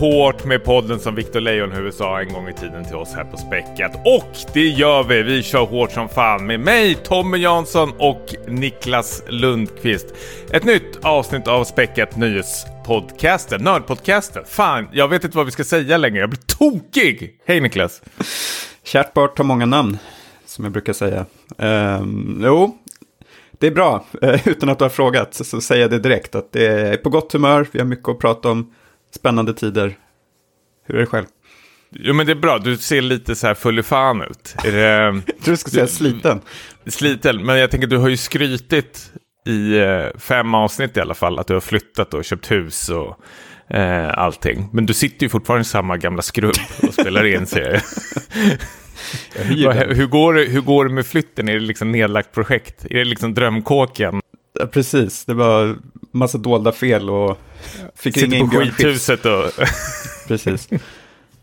Hårt med podden som Victor Leijonhufvud sa en gång i tiden till oss här på Späckat. Och det gör vi. Vi kör hårt som fan med mig, Tommy Jansson och Niklas Lundqvist. Ett nytt avsnitt av Späckat Nyhetspodcasten, Nördpodcasten. Fan, jag vet inte vad vi ska säga längre. Jag blir tokig! Hej Niklas! Kärt bort har många namn, som jag brukar säga. Um, jo, det är bra. Utan att du har frågat så säger jag det direkt att det är på gott humör. Vi har mycket att prata om. Spännande tider. Hur är det själv? Jo men det är bra, du ser lite så här full fan ut. Är det... jag tror du skulle säga sliten. Sliten, men jag tänker du har ju skrytit i eh, fem avsnitt i alla fall att du har flyttat och köpt hus och eh, allting. Men du sitter ju fortfarande i samma gamla skrubb och spelar in serie. hur, går det, hur går det med flytten? Är det liksom nedlagt projekt? Är det liksom drömkåken? Ja, precis, det var massa dolda fel och fick Sitter ringa in på skithuset och... precis.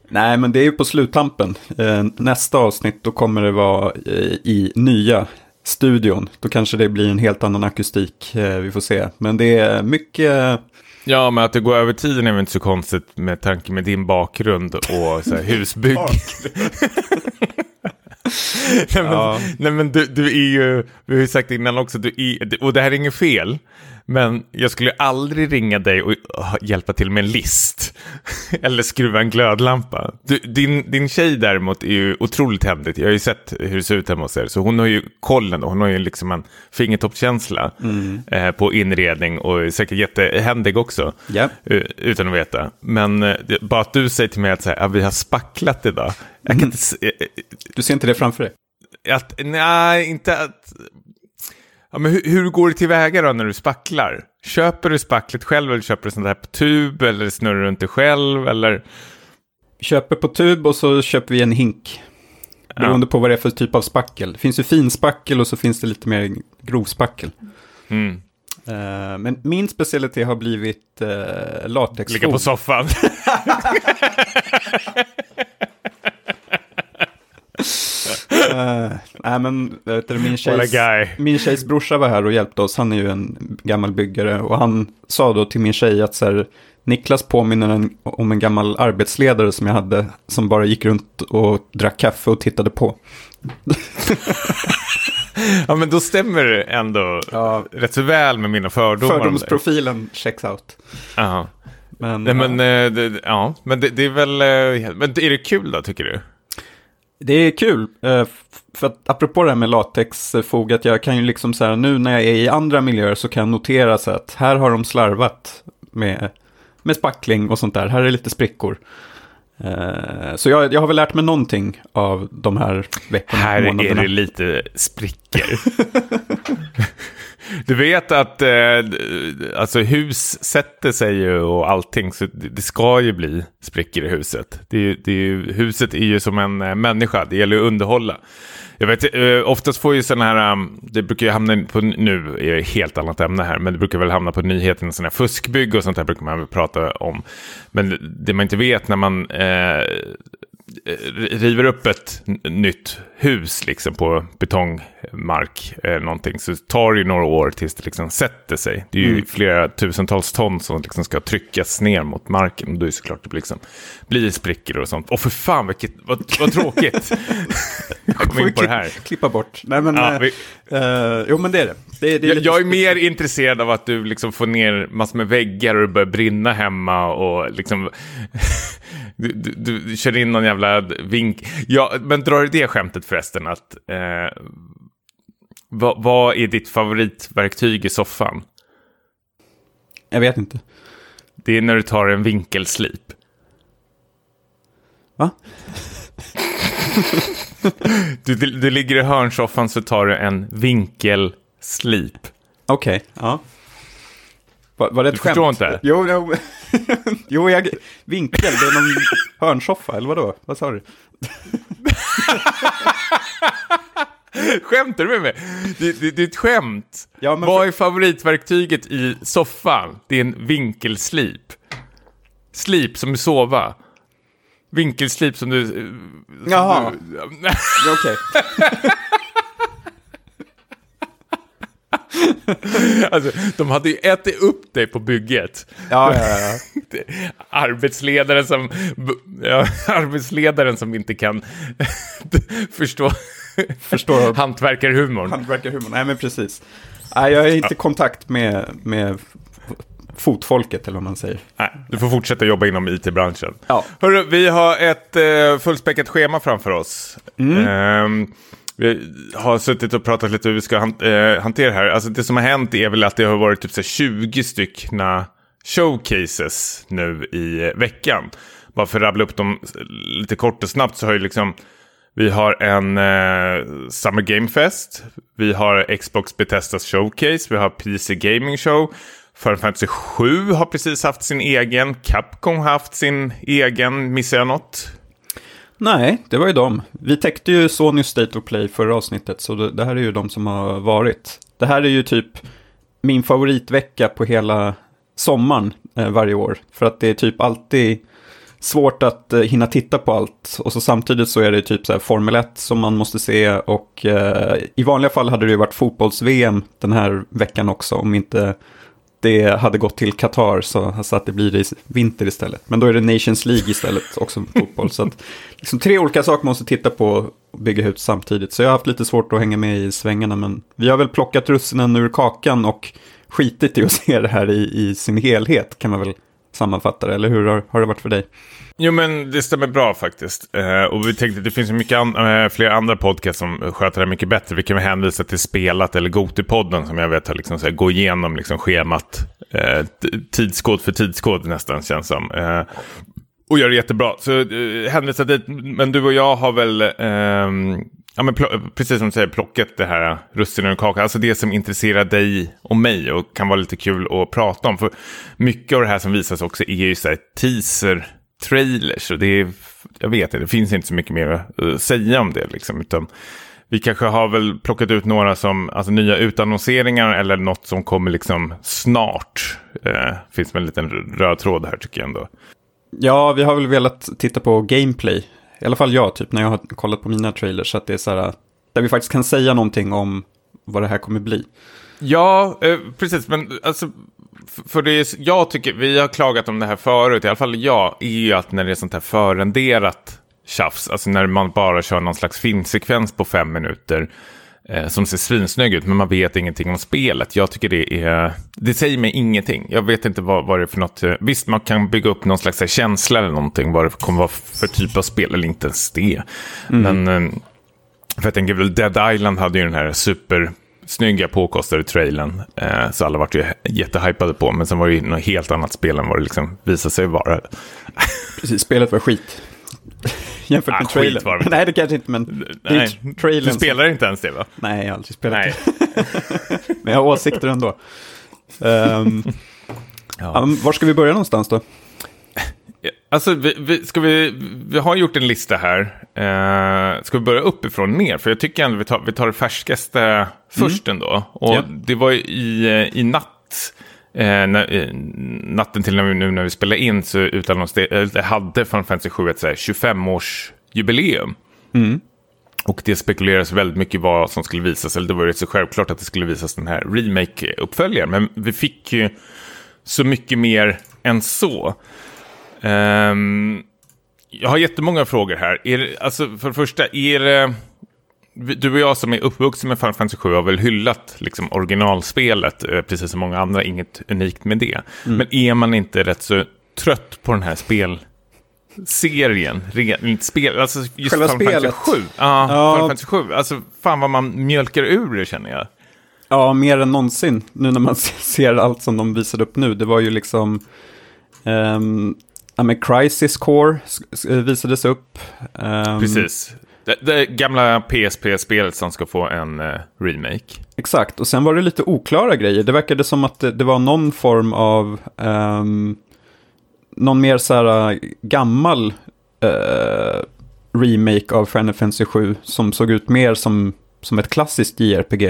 Nej, men det är ju på sluttampen. Eh, nästa avsnitt då kommer det vara eh, i nya studion. Då kanske det blir en helt annan akustik. Eh, vi får se. Men det är mycket... Ja, men att det går över tiden är väl inte så konstigt med tanke med din bakgrund och så här, husbygg. nej, men, ja. nej, men du, du, är ju, vi har ju sagt innan också, du är, och det här är inget fel, men jag skulle aldrig ringa dig och hjälpa till med en list. Eller skruva en glödlampa. Du, din, din tjej däremot är ju otroligt händigt. Jag har ju sett hur det ser ut hemma hos er. Så hon har ju kollen och hon har ju liksom en fingertoppskänsla mm. eh, på inredning och är säkert jättehändig också. Yeah. utan att veta. Men eh, bara att du säger till mig att så här, ja, vi har spacklat idag. Jag kan mm. inte, eh, du ser inte det framför dig? Att, nej, inte att Ja, men hur, hur går det tillväga då när du spacklar? Köper du spacklet själv eller köper du sånt här på tub eller snurrar du inte själv eller? Köper på tub och så köper vi en hink. Beroende ja. på vad det är för typ av spackel. Det finns ju finspackel och så finns det lite mer grovspackel. Mm. Uh, men min specialitet har blivit uh, latexfot. Ligga på soffan. uh, nej, men vet du, min, tjejs, min tjejs brorsa var här och hjälpte oss. Han är ju en gammal byggare. Och han sa då till min tjej att så här, Niklas påminner en, om en gammal arbetsledare som jag hade. Som bara gick runt och drack kaffe och tittade på. ja, men då stämmer det ändå ja. rätt så väl med mina fördomar. Fördomsprofilen checks out. Aha. Men, Nej, men, ja. Eh, det, ja, men det, det, är väl, eh, men är det kul då tycker du? Det är kul, eh, för att apropå det här med latexfog, att jag kan ju liksom så här, nu när jag är i andra miljöer så kan jag notera så att här har de slarvat med, med spackling och sånt där, här är lite sprickor. Eh, så jag, jag har väl lärt mig någonting av de här veckorna. Här är det lite sprickor. Du vet att eh, alltså hus sätter sig ju och allting, så det ska ju bli sprickor i huset. Det är, det är, huset är ju som en eh, människa, det gäller att underhålla. Jag vet, eh, oftast får ju sådana här, um, det brukar ju hamna på, nu är det ett helt annat ämne här, men det brukar väl hamna på nyheterna, sådana här fuskbygg och sånt där brukar man väl prata om. Men det man inte vet när man eh, river upp ett nytt hus liksom på betongmark eller någonting så tar det ju några år tills det liksom sätter sig. Det är ju mm. flera tusentals ton som liksom ska tryckas ner mot marken. Och då är det såklart det liksom blir sprickor och sånt. Och för fan vilket, vad, vad tråkigt. jag kom in på det här. Klippa bort. Nej men, ja, vi... uh, jo men det är det. det, det är jag, jag, är mer intresserad av att du liksom får ner massor med väggar och det börjar brinna hemma och liksom du, du, du kör in någon jävla vink. Ja, men drar du det skämtet förresten att eh, vad, vad är ditt favoritverktyg i soffan? Jag vet inte. Det är när du tar en vinkelslip. Va? du, du, du ligger i hörnsoffan så tar du en vinkelslip. Okej, okay, ja. Var, var det ett du skämt? förstår inte? Jo, jo, jo jag, vinkel, det är någon hörnsoffa, eller vadå? Vad sa du? Skämtar du med mig? Det, det, det är ett skämt. Ja, men Vad är favoritverktyget i soffan? Det är en vinkelslip. Slip som är sova. Vinkelslip som du... Som Jaha. Okej. alltså, de hade ju ätit upp dig på bygget. Ja, ja, ja. arbetsledaren som, ja, arbetsledaren som inte kan förstå Förstår hantverkarhumorn. hantverkarhumorn. Nej, men precis. Nej, jag är inte i kontakt med, med fotfolket, eller vad man säger. Nej, du får fortsätta jobba inom it-branschen. Ja. Hörru, vi har ett eh, fullspäckat schema framför oss. Ehm, vi har suttit och pratat lite hur vi ska han, eh, hantera det här. Alltså det som har hänt är väl att det har varit typ så här 20 styckna showcases nu i eh, veckan. Bara för att rabbla upp dem lite kort och snabbt så har ju liksom vi har en eh, Summer Game Fest. Vi har Xbox Betestas Showcase. Vi har PC Gaming Show. Final Fantasy 7 har precis haft sin egen. Capcom har haft sin egen. Missar jag något? Nej, det var ju de. Vi täckte ju Sony State of Play förra avsnittet, så det, det här är ju de som har varit. Det här är ju typ min favoritvecka på hela sommaren eh, varje år. För att det är typ alltid svårt att eh, hinna titta på allt. Och så samtidigt så är det typ så här Formel 1 som man måste se. Och eh, i vanliga fall hade det ju varit fotbolls-VM den här veckan också. Om inte det hade gått till Qatar så, så att det blir det vinter istället. Men då är det Nations League istället, också fotboll. Så att liksom, tre olika saker man måste titta på och bygga ut samtidigt. Så jag har haft lite svårt att hänga med i svängarna. Men vi har väl plockat russinen ur kakan och skitit i att se det här i, i sin helhet kan man väl sammanfatta det. Eller hur har, har det varit för dig? Jo men det stämmer bra faktiskt. Eh, och vi tänkte att det finns ju mycket an äh, fler andra podcasts som sköter det mycket bättre. Vi kan väl hänvisa till Spelat eller Gotipodden som jag vet har liksom så här, gå igenom liksom schemat eh, tidskod för tidskod nästan känns som. Eh, och gör det jättebra. Så eh, hänvisa dit. Men du och jag har väl, eh, ja, men precis som du säger, plockat det här russinen och kakan. Alltså det som intresserar dig och mig och kan vara lite kul att prata om. För mycket av det här som visas också är ju så här teaser trailers. Och det är, jag vet inte, det finns inte så mycket mer att eh, säga om det. Liksom, utan vi kanske har väl plockat ut några som, alltså nya utannonseringar eller något som kommer liksom snart. Eh, finns väl en liten röd tråd här tycker jag ändå. Ja, vi har väl velat titta på gameplay. I alla fall jag, typ när jag har kollat på mina trailers. Att det är så här, där vi faktiskt kan säga någonting om vad det här kommer bli. Ja, eh, precis. Men alltså, för det är, jag tycker, vi har klagat om det här förut, i alla fall jag, är ju att när det är sånt här förrenderat tjafs, alltså när man bara kör någon slags filmsekvens på fem minuter, som ser svinsnygg ut, men man vet ingenting om spelet. Jag tycker det är, det säger mig ingenting. Jag vet inte vad, vad det är för något, eh, visst man kan bygga upp någon slags här, känsla eller någonting, vad det kommer vara för typ av spel, eller inte ens det. Men, eh, för jag tänker väl, Dead Island hade ju den här super snygga påkostade trailern. Eh, så alla vart ju jättehypade på. Men sen var det ju något helt annat spel än vad det liksom visade sig vara. Precis, spelet var skit. Jämfört Ah, med trailern. var det. Nej, det kanske inte, men Nej, du trailern. som- spelar inte ens det va? Nej, jag har aldrig spelat Nej. det. Men jag har åsikter ändå. Um, ja. men var ska vi börja någonstans då? Alltså, vi, vi, ska vi, vi har gjort en lista här. Eh, ska vi börja uppifrån ner? För jag tycker ändå vi tar, vi tar det färskaste först ändå. Och Ja. det var i, eh, i natt. Eh, när, eh, natten till när vi, nu när vi spelade in så eh, hade Final Fantasy 7 ett så här 25-årsjubileum. Och det spekuleras väldigt mycket vad som skulle visas. Eller det var ju så självklart att det skulle visas den här remake-uppföljaren. Men vi fick ju så mycket mer än så. Ehm, jag har jättemånga frågor här. Är det, alltså, för det första, är det... Du och jag som är uppvuxen med Final Fantasy 7 har väl hyllat liksom, originalspelet, eh, precis som många andra, inget unikt med det. Men är man inte rätt så trött på den här spelserien? Re, spel, alltså just Själva Final Fantasy spelet? 7. Ja, Ja. Final Fantasy 7. Alltså fan vad man mjölkar ur det känner jag. Ja, mer än någonsin. Nu när man ser allt som de visade upp nu. Det var ju liksom... Um, ja, men Crisis Core visades upp. Ehm, Precis. Det, det gamla PSP-spelet som ska få en eh, remake. Exakt, och sen var det lite oklara grejer. Det verkade som att det, det var någon form av... ehm, någon mer så här äh, gammal eh, remake av Final Fantasy 7 som såg ut mer som, som ett klassiskt JRPG.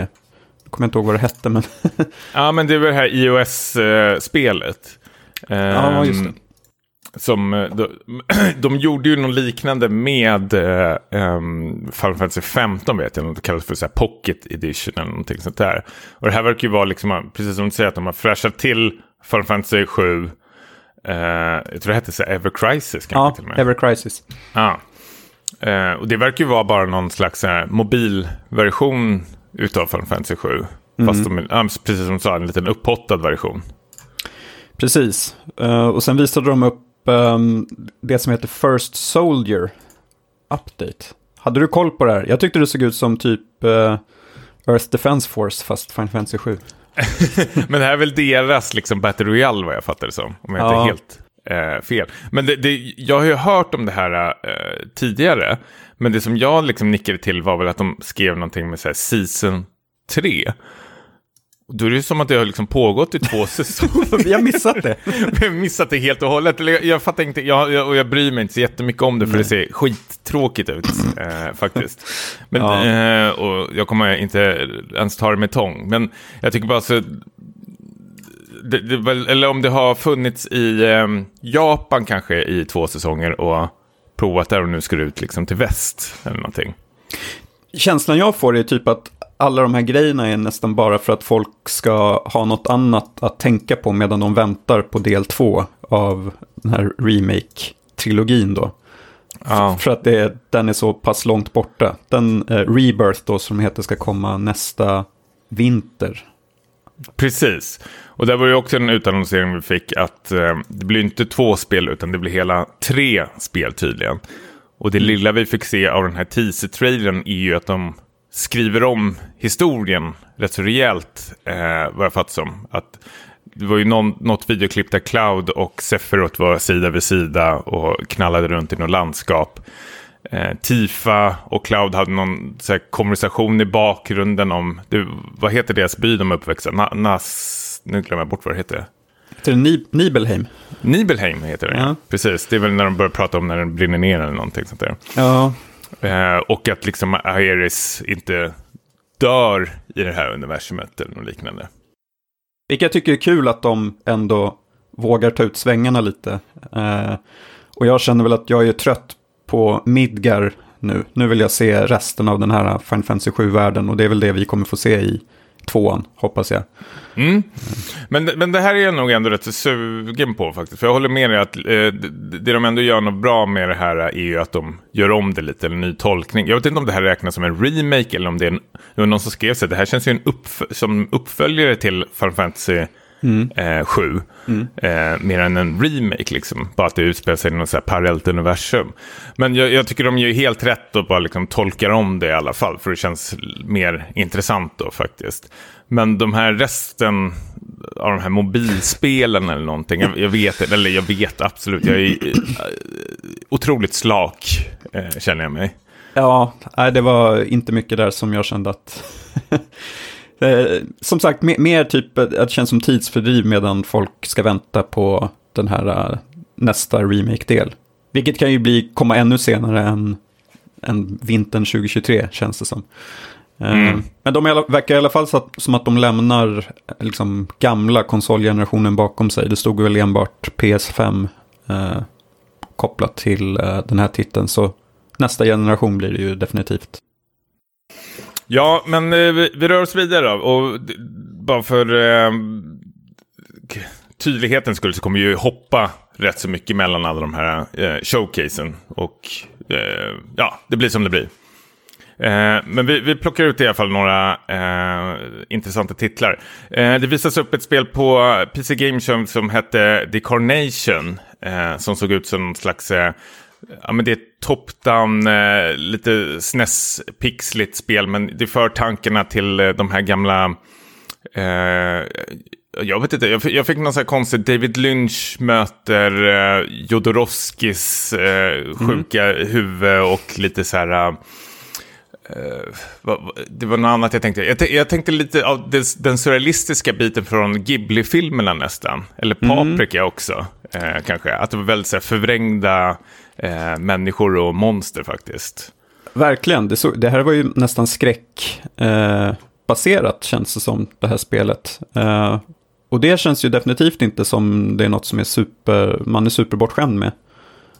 Jag kommer inte ihåg vad det hette, men... Ja, men det är väl det här iOS-spelet. Ja, just det. Som, eh, de, de gjorde ju något liknande med um, Final Fantasy 15 vet jag, det kallas för så Pocket Edition eller någonting sånt där. Och det här verkar ju vara liksom, precis som du säger, att de har fräschat till Final Fantasy 7. Uh, jag tror det hette så Ever Crisis kanske ja, till och med. Ever Crisis. Ja. Uh, och det verkar ju vara bara någon slags uh, mobilversion utav Final Fantasy 7. Mm. Fast de, ja, precis som du sa, en liten upphottad version. Precis. Uh, och sen visade de upp um, det som heter First Soldier Update. Hade du koll på det här? Jag tyckte det såg ut som typ uh, Earth Defense Force fast Final Fantasy 7. Men det här är väl deras liksom Battle Royale vad jag fattar det som. Om jag ja. inte helt eh, fel. Men det, det, jag har ju hört om det här eh, tidigare. Men det som jag liksom nickade till var väl att de skrev någonting med så här, Season 3. Då är det som att det har liksom pågått i två säsonger. Vi har missat det. Vi har missat det helt och hållet. Jag, jag fattar inte, jag, jag, och jag bryr mig inte så jättemycket om det för Nej. det ser skittråkigt ut eh, faktiskt. Men, ja. eh, och jag kommer inte ens ta det med tång. Men jag tycker bara så... Det, det, eller om det har funnits i eh, Japan kanske i två säsonger och provat där och nu ska det ut liksom till väst eller någonting. Känslan jag får är typ att alla de här grejerna är nästan bara för att folk ska ha något annat att tänka på medan de väntar på del två av den här remake-trilogin då. Oh. För att det, den är så pass långt borta. Den eh, Rebirth då som heter ska komma nästa vinter. Precis. Och där var ju också en utannonsering vi fick att eh, det blir inte två spel utan det blir hela tre spel tydligen. Och det lilla vi fick se av den här teaser-trailern är ju att de skriver om historien rätt så rejält, eh, vad jag fattar som. Att det var ju någon, något videoklipp där Cloud och Sephiroth var sida vid sida och knallade runt i något landskap. Eh, Tifa och Cloud hade någon här, konversation i bakgrunden om, det, vad heter deras by de är uppväxta? Na, Nas, nu glömmer jag bort vad det heter. Heter det Ni Nibelheim? Nibelheim heter det, ja. precis. Det är väl när de börjar prata om när den brinner ner eller någonting sånt där. Ja, Eh, och att liksom Aeris inte dör i det här universumet eller något liknande. Vilket jag tycker är kul att de ändå vågar ta ut svängarna lite. Eh, och jag känner väl att jag är trött på Midgar nu. Nu vill jag se resten av den här Final Fantasy 7-världen och det är väl det vi kommer få se i tvåan, hoppas jag. Mm. Men, men det här är jag nog ändå rätt sugen på faktiskt. För jag håller med dig att eh, det de ändå gör något bra med det här är ju att de gör om det lite, eller ny tolkning. Jag vet inte om det här räknas som en remake eller om det är en, någon som skrev sig. det här känns ju en uppf som uppföljare till Final Fantasy Mm. Eh, 7. Mm. Eh, mer än en remake liksom. Bara att det utspelar sig i något parallellt universum. Men jag, jag, tycker de gör helt rätt och bara liksom tolkar om det i alla fall. För det känns mer intressant då faktiskt. Men de här resten av de här mobilspelen eller någonting. Jag, jag vet, eller jag vet absolut. Jag är eh, otroligt slak eh, känner jag mig. Ja, det var inte mycket där som jag kände att som sagt, mer, mer typ att det känns som tidsfördriv medan folk ska vänta på den här uh, nästa remake-del. Vilket kan ju bli, komma ännu senare än, än vintern 2023, känns det som. Eh, mm. Men de verkar i alla fall så som att de lämnar liksom, gamla konsolgenerationen bakom sig. Det stod väl enbart PS5 eh, kopplat till eh, den här titeln. Så nästa generation blir det ju definitivt. Ja, men eh, vi, vi, rör oss vidare då. Och bara för eh, tydlighetens skull så kommer vi ju hoppa rätt så mycket mellan alla de här eh, showcasen. Och eh, ja, det blir som det blir. Eh, men vi, vi, plockar ut i alla fall några eh, intressanta titlar. Eh, det visas upp ett spel på PC Game Show som hette The Carnation. Eh, som såg ut som någon slags eh, Ja, men det är top-down, eh, lite SNES-pixligt spel, men det för tankarna till eh, de här gamla... Eh, jag vet inte, jag fick, jag fick någon sån här konstig David Lynch möter eh, Jodorowskis eh, mm. sjuka mm. huvud och lite så här... Uh, det var något annat jag tänkte. Jag, jag tänkte lite av des, den surrealistiska biten från Ghibli-filmerna nästan. Eller mm. Paprika mm. också, uh, kanske. Att det var väldigt så här, förvrängda uh, människor och monster faktiskt. Verkligen, det, så, det här var ju nästan skräckbaserat känns det som, det här spelet. och det känns ju definitivt inte som det är något som är super, man är superbortskämd med.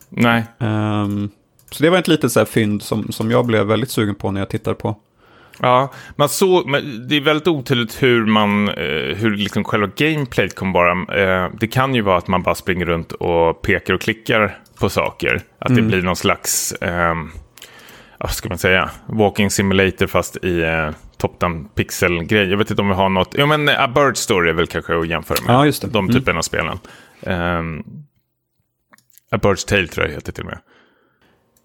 Nej. Um, så det var ett litet så här fynd som, som jag blev väldigt sugen på när jag tittade på. Ja, man såg, men det är väldigt otydligt hur man, eh, hur liksom själva gameplayet kommer vara. Eh, det kan ju vara att man bara springer runt och pekar och klickar på saker. Att mm. det blir någon slags, eh, vad ska man säga, walking simulator fast i eh, top-down pixel-grej. Jag vet inte om vi har något, ja men A Bird Story är väl kanske att jämföra med. Ja, just det. De typen mm. av spelen. Um, A Bird's Tale tror jag heter till och med.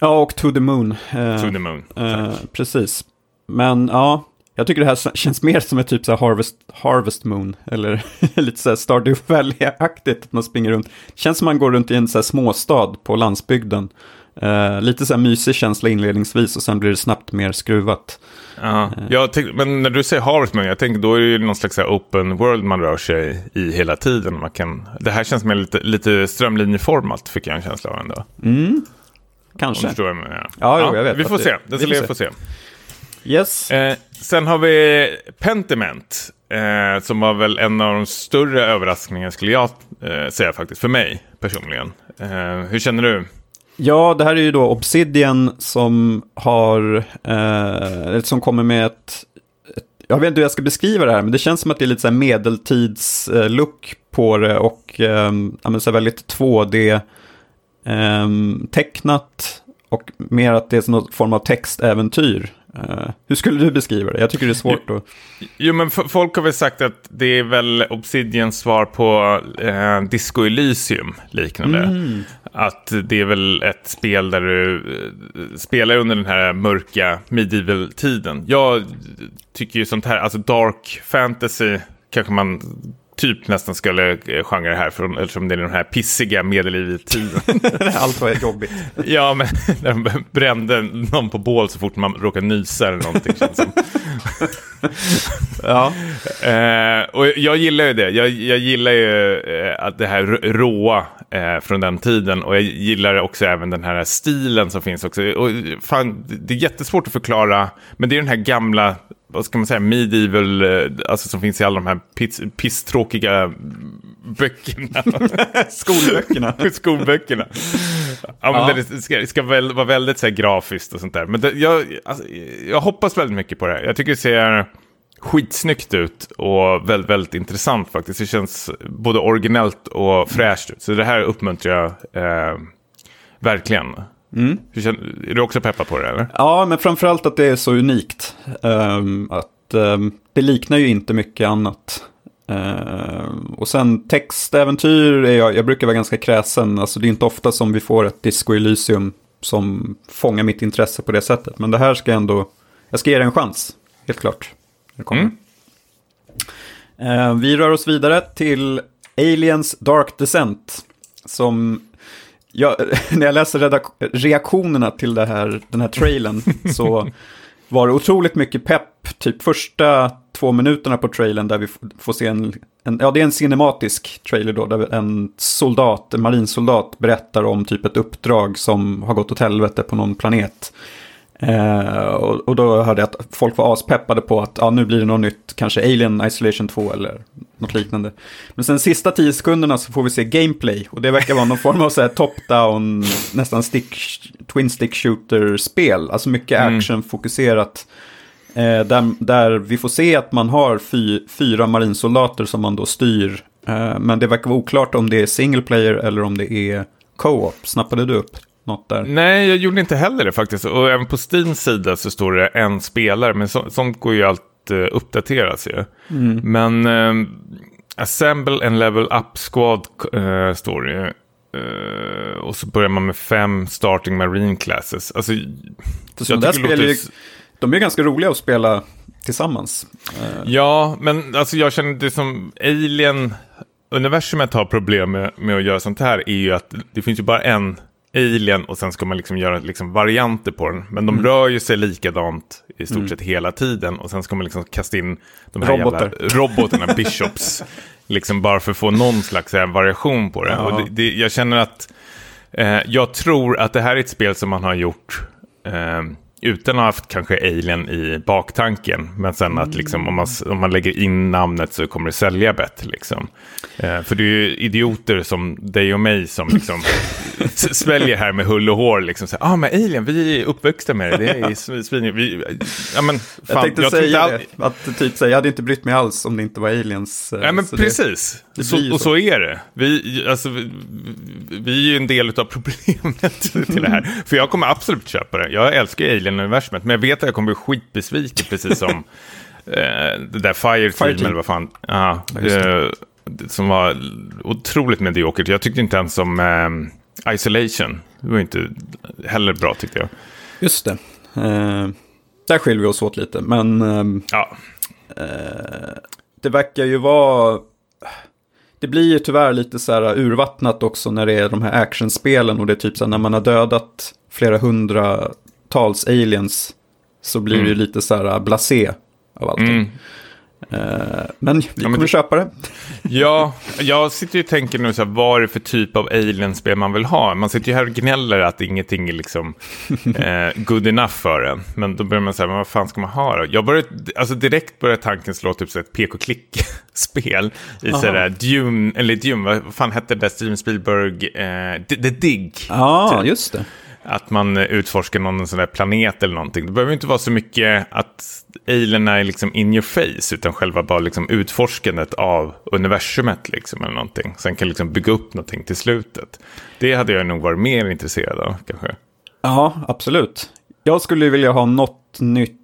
Ja, och To the Moon. Uh, to the Moon, uh, Precis. Men ja, jag tycker det här känns mer som ett typ så Harvest, Harvest Moon. Eller lite så här Stardew Valley-aktigt. Att man springer runt. Det känns som man går runt i en så småstad på landsbygden. Uh, lite så här mysig känsla inledningsvis och sen blir det snabbt mer skruvat. Ja, uh. jag tänk, men när du säger Harvest Moon, jag tänker då är det ju någon slags open world man rör sig i hela tiden. Man kan, det här känns mer lite, lite strömlinjeformat, fick jag en känsla av ändå. Mm. Kanske. Jag. Ja, ja, jag vet. Vi får se, det ska vi få se. Yes. Eh, sen har vi Pentiment. Eh, som var väl en av de större överraskningarna skulle jag eh, säga faktiskt. För mig personligen. Eh, hur känner du? Ja, det här är ju då Obsidian som har, eh, som kommer med ett, ett, jag vet inte hur jag ska beskriva det här, men det känns som att det är lite så här medeltidslook på det och eh, så väldigt 2D eh, tecknat och mer att det är någon form av textäventyr. Uh, hur skulle du beskriva det? Jag tycker det är svårt jo, att... Jo, men folk har väl sagt att det är väl Obsidians svar på eh, Disco Elysium liknande. Mm. Att det är väl ett spel där du eh, spelar under den här mörka medieval-tiden. Jag tycker ju sånt här, alltså dark fantasy kanske man typ nästan skulle eh, genre här, från, eftersom det är den här pissiga medellivet-tiden. Allt var jobbigt. ja, men när de brände någon på bål så fort man råkar nysa eller någonting. ja. Eh, och jag gillar ju det. Jag, jag gillar ju eh, att det här råa eh, från den tiden. Och jag gillar också även den här stilen som finns också. Och fan, det är jättesvårt att förklara, men det är den här gamla vad ska man säga, medieval, eh, alltså som finns i alla de här piss, pisstråkiga böckerna. Skolböckerna. Skolböckerna. Ja, men ja. Det ska, ska väl, vara väldigt så här, grafiskt och sånt där. Men det, jag, alltså, jag hoppas väldigt mycket på det. Jag tycker det ser skitsnyggt ut och väldigt, väldigt intressant faktiskt. Det känns både originellt och fräscht ut. Så det här uppmuntrar jag eh, verkligen. Mm. är du också peppad på det? Eller? Ja, men framförallt att det är så unikt. Um, att um, Det liknar ju inte mycket annat. Uh, och sen textäventyr, är jag, jag brukar vara ganska kräsen. Alltså det är inte ofta som vi får ett Disco Elysium som fångar mitt intresse på det sättet. Men det här ska ändå, jag ska ge det en chans, helt klart. Mm. Uh, vi rör oss vidare till Aliens Dark Descent. Som jag, när jag läste reaktionerna till det här, den här trailern så var det otroligt mycket pepp. Typ första två minuterna på trailern där vi får se en, en, ja det är en cinematisk trailer då, där en soldat, en marinsoldat berättar om typ ett uppdrag som har gått åt helvete på någon planet. Eh, och, och, då hörde jag att folk var aspeppade på att ja, nu blir det något nytt, kanske Alien Isolation 2 eller något liknande. Men sen sista tio sekunderna så får vi se gameplay och det verkar vara någon form av top-down, nästan stick, twin stick shooter-spel. Alltså mycket mm. action-fokuserat. Eh, där, där vi får se att man har fy, fyra marinsoldater som man då styr. Eh, men det verkar vara oklart om det är single player eller om det är co-op. Snappade du upp något där? Nej, jag gjorde inte heller det faktiskt. Och även på Steams sida så står det en spelare, men så, sånt går ju allt uh, uppdateras ju. Mm. Men uh, Assemble and Level Up Squad uh, står det uh, och så börjar man med fem starting marine classes. Alltså, så jag där låter... ju, de är ganska roliga att spela tillsammans. Ja, men alltså jag känner det som Alien, universumet har problem med, med att göra sånt här är ju att det finns ju bara en Alien och sen ska man liksom göra liksom varianter på den. Men de mm. rör ju sig likadant i stort mm. sett hela tiden. Och sen ska man liksom kasta in de här Robotar. jävla robotarna, bishops. liksom bara för att få någon slags här, variation på det. Ja. Och det, det, jag känner att eh, jag tror att det här är ett spel som man har gjort eh, utan att ha haft kanske Alien i baktanken. Men sen att liksom, om, man, om man lägger in namnet så kommer det sälja bättre. Liksom. Eh, för det är ju idioter som dig och mig som liksom sväljer här med hull och hår. Liksom, ja ah, men Alien, vi är uppväxta med det. Det är svin... Vi, ja, men, fan, jag tänkte jag säga all... det, att typ säga, jag hade inte brytt mig alls om det inte var aliens. Eh, ja men precis, det, det så, och så är det. Vi, alltså, vi, vi är ju en del av problemet till det här. För jag kommer absolut köpa det. Jag älskar Alien-universumet, men jag vet att jag kommer bli skitbesviken, precis som eh, det där Fire Team, eller vad fan. Ja, eh, som var otroligt mediokert. Jag tyckte inte ens om eh, Isolation. Det var inte heller bra tyckte jag. Just det. Eh, där skiljer vi oss åt lite, men... Eh, ja. Eh, det verkar ju vara det blir ju tyvärr lite så här urvattnat också när det är de här actionspelen och det är typ så här när man har dödat flera hundratals aliens så blir mm. det ju lite så här blasé av allting. Mm. Uh, men vi ja, kommer det... köpa det. ja, jag sitter ju och tänker nu så här, vad är det för typ av alienspel man vill ha? Man sitter ju här och gnäller att ingenting är liksom uh, good enough för en. Men då börjar man säga, men vad fan ska man ha då? Jag började, alltså direkt började tanken slå typ så ett PK-klick-spel. I sådär Dune, eller Dune, vad fan hette det där Steven Spielberg, The, The Dig. Ja, typ. just det att man utforskar någon sån där planet eller någonting. Det behöver inte vara så mycket att alien är liksom in your face, utan själva bara liksom utforskandet av universumet liksom, eller någonting. Sen kan liksom bygga upp någonting till slutet. Det hade jag nog varit mer intresserad av kanske. Ja, absolut. Jag skulle vilja ha något nytt.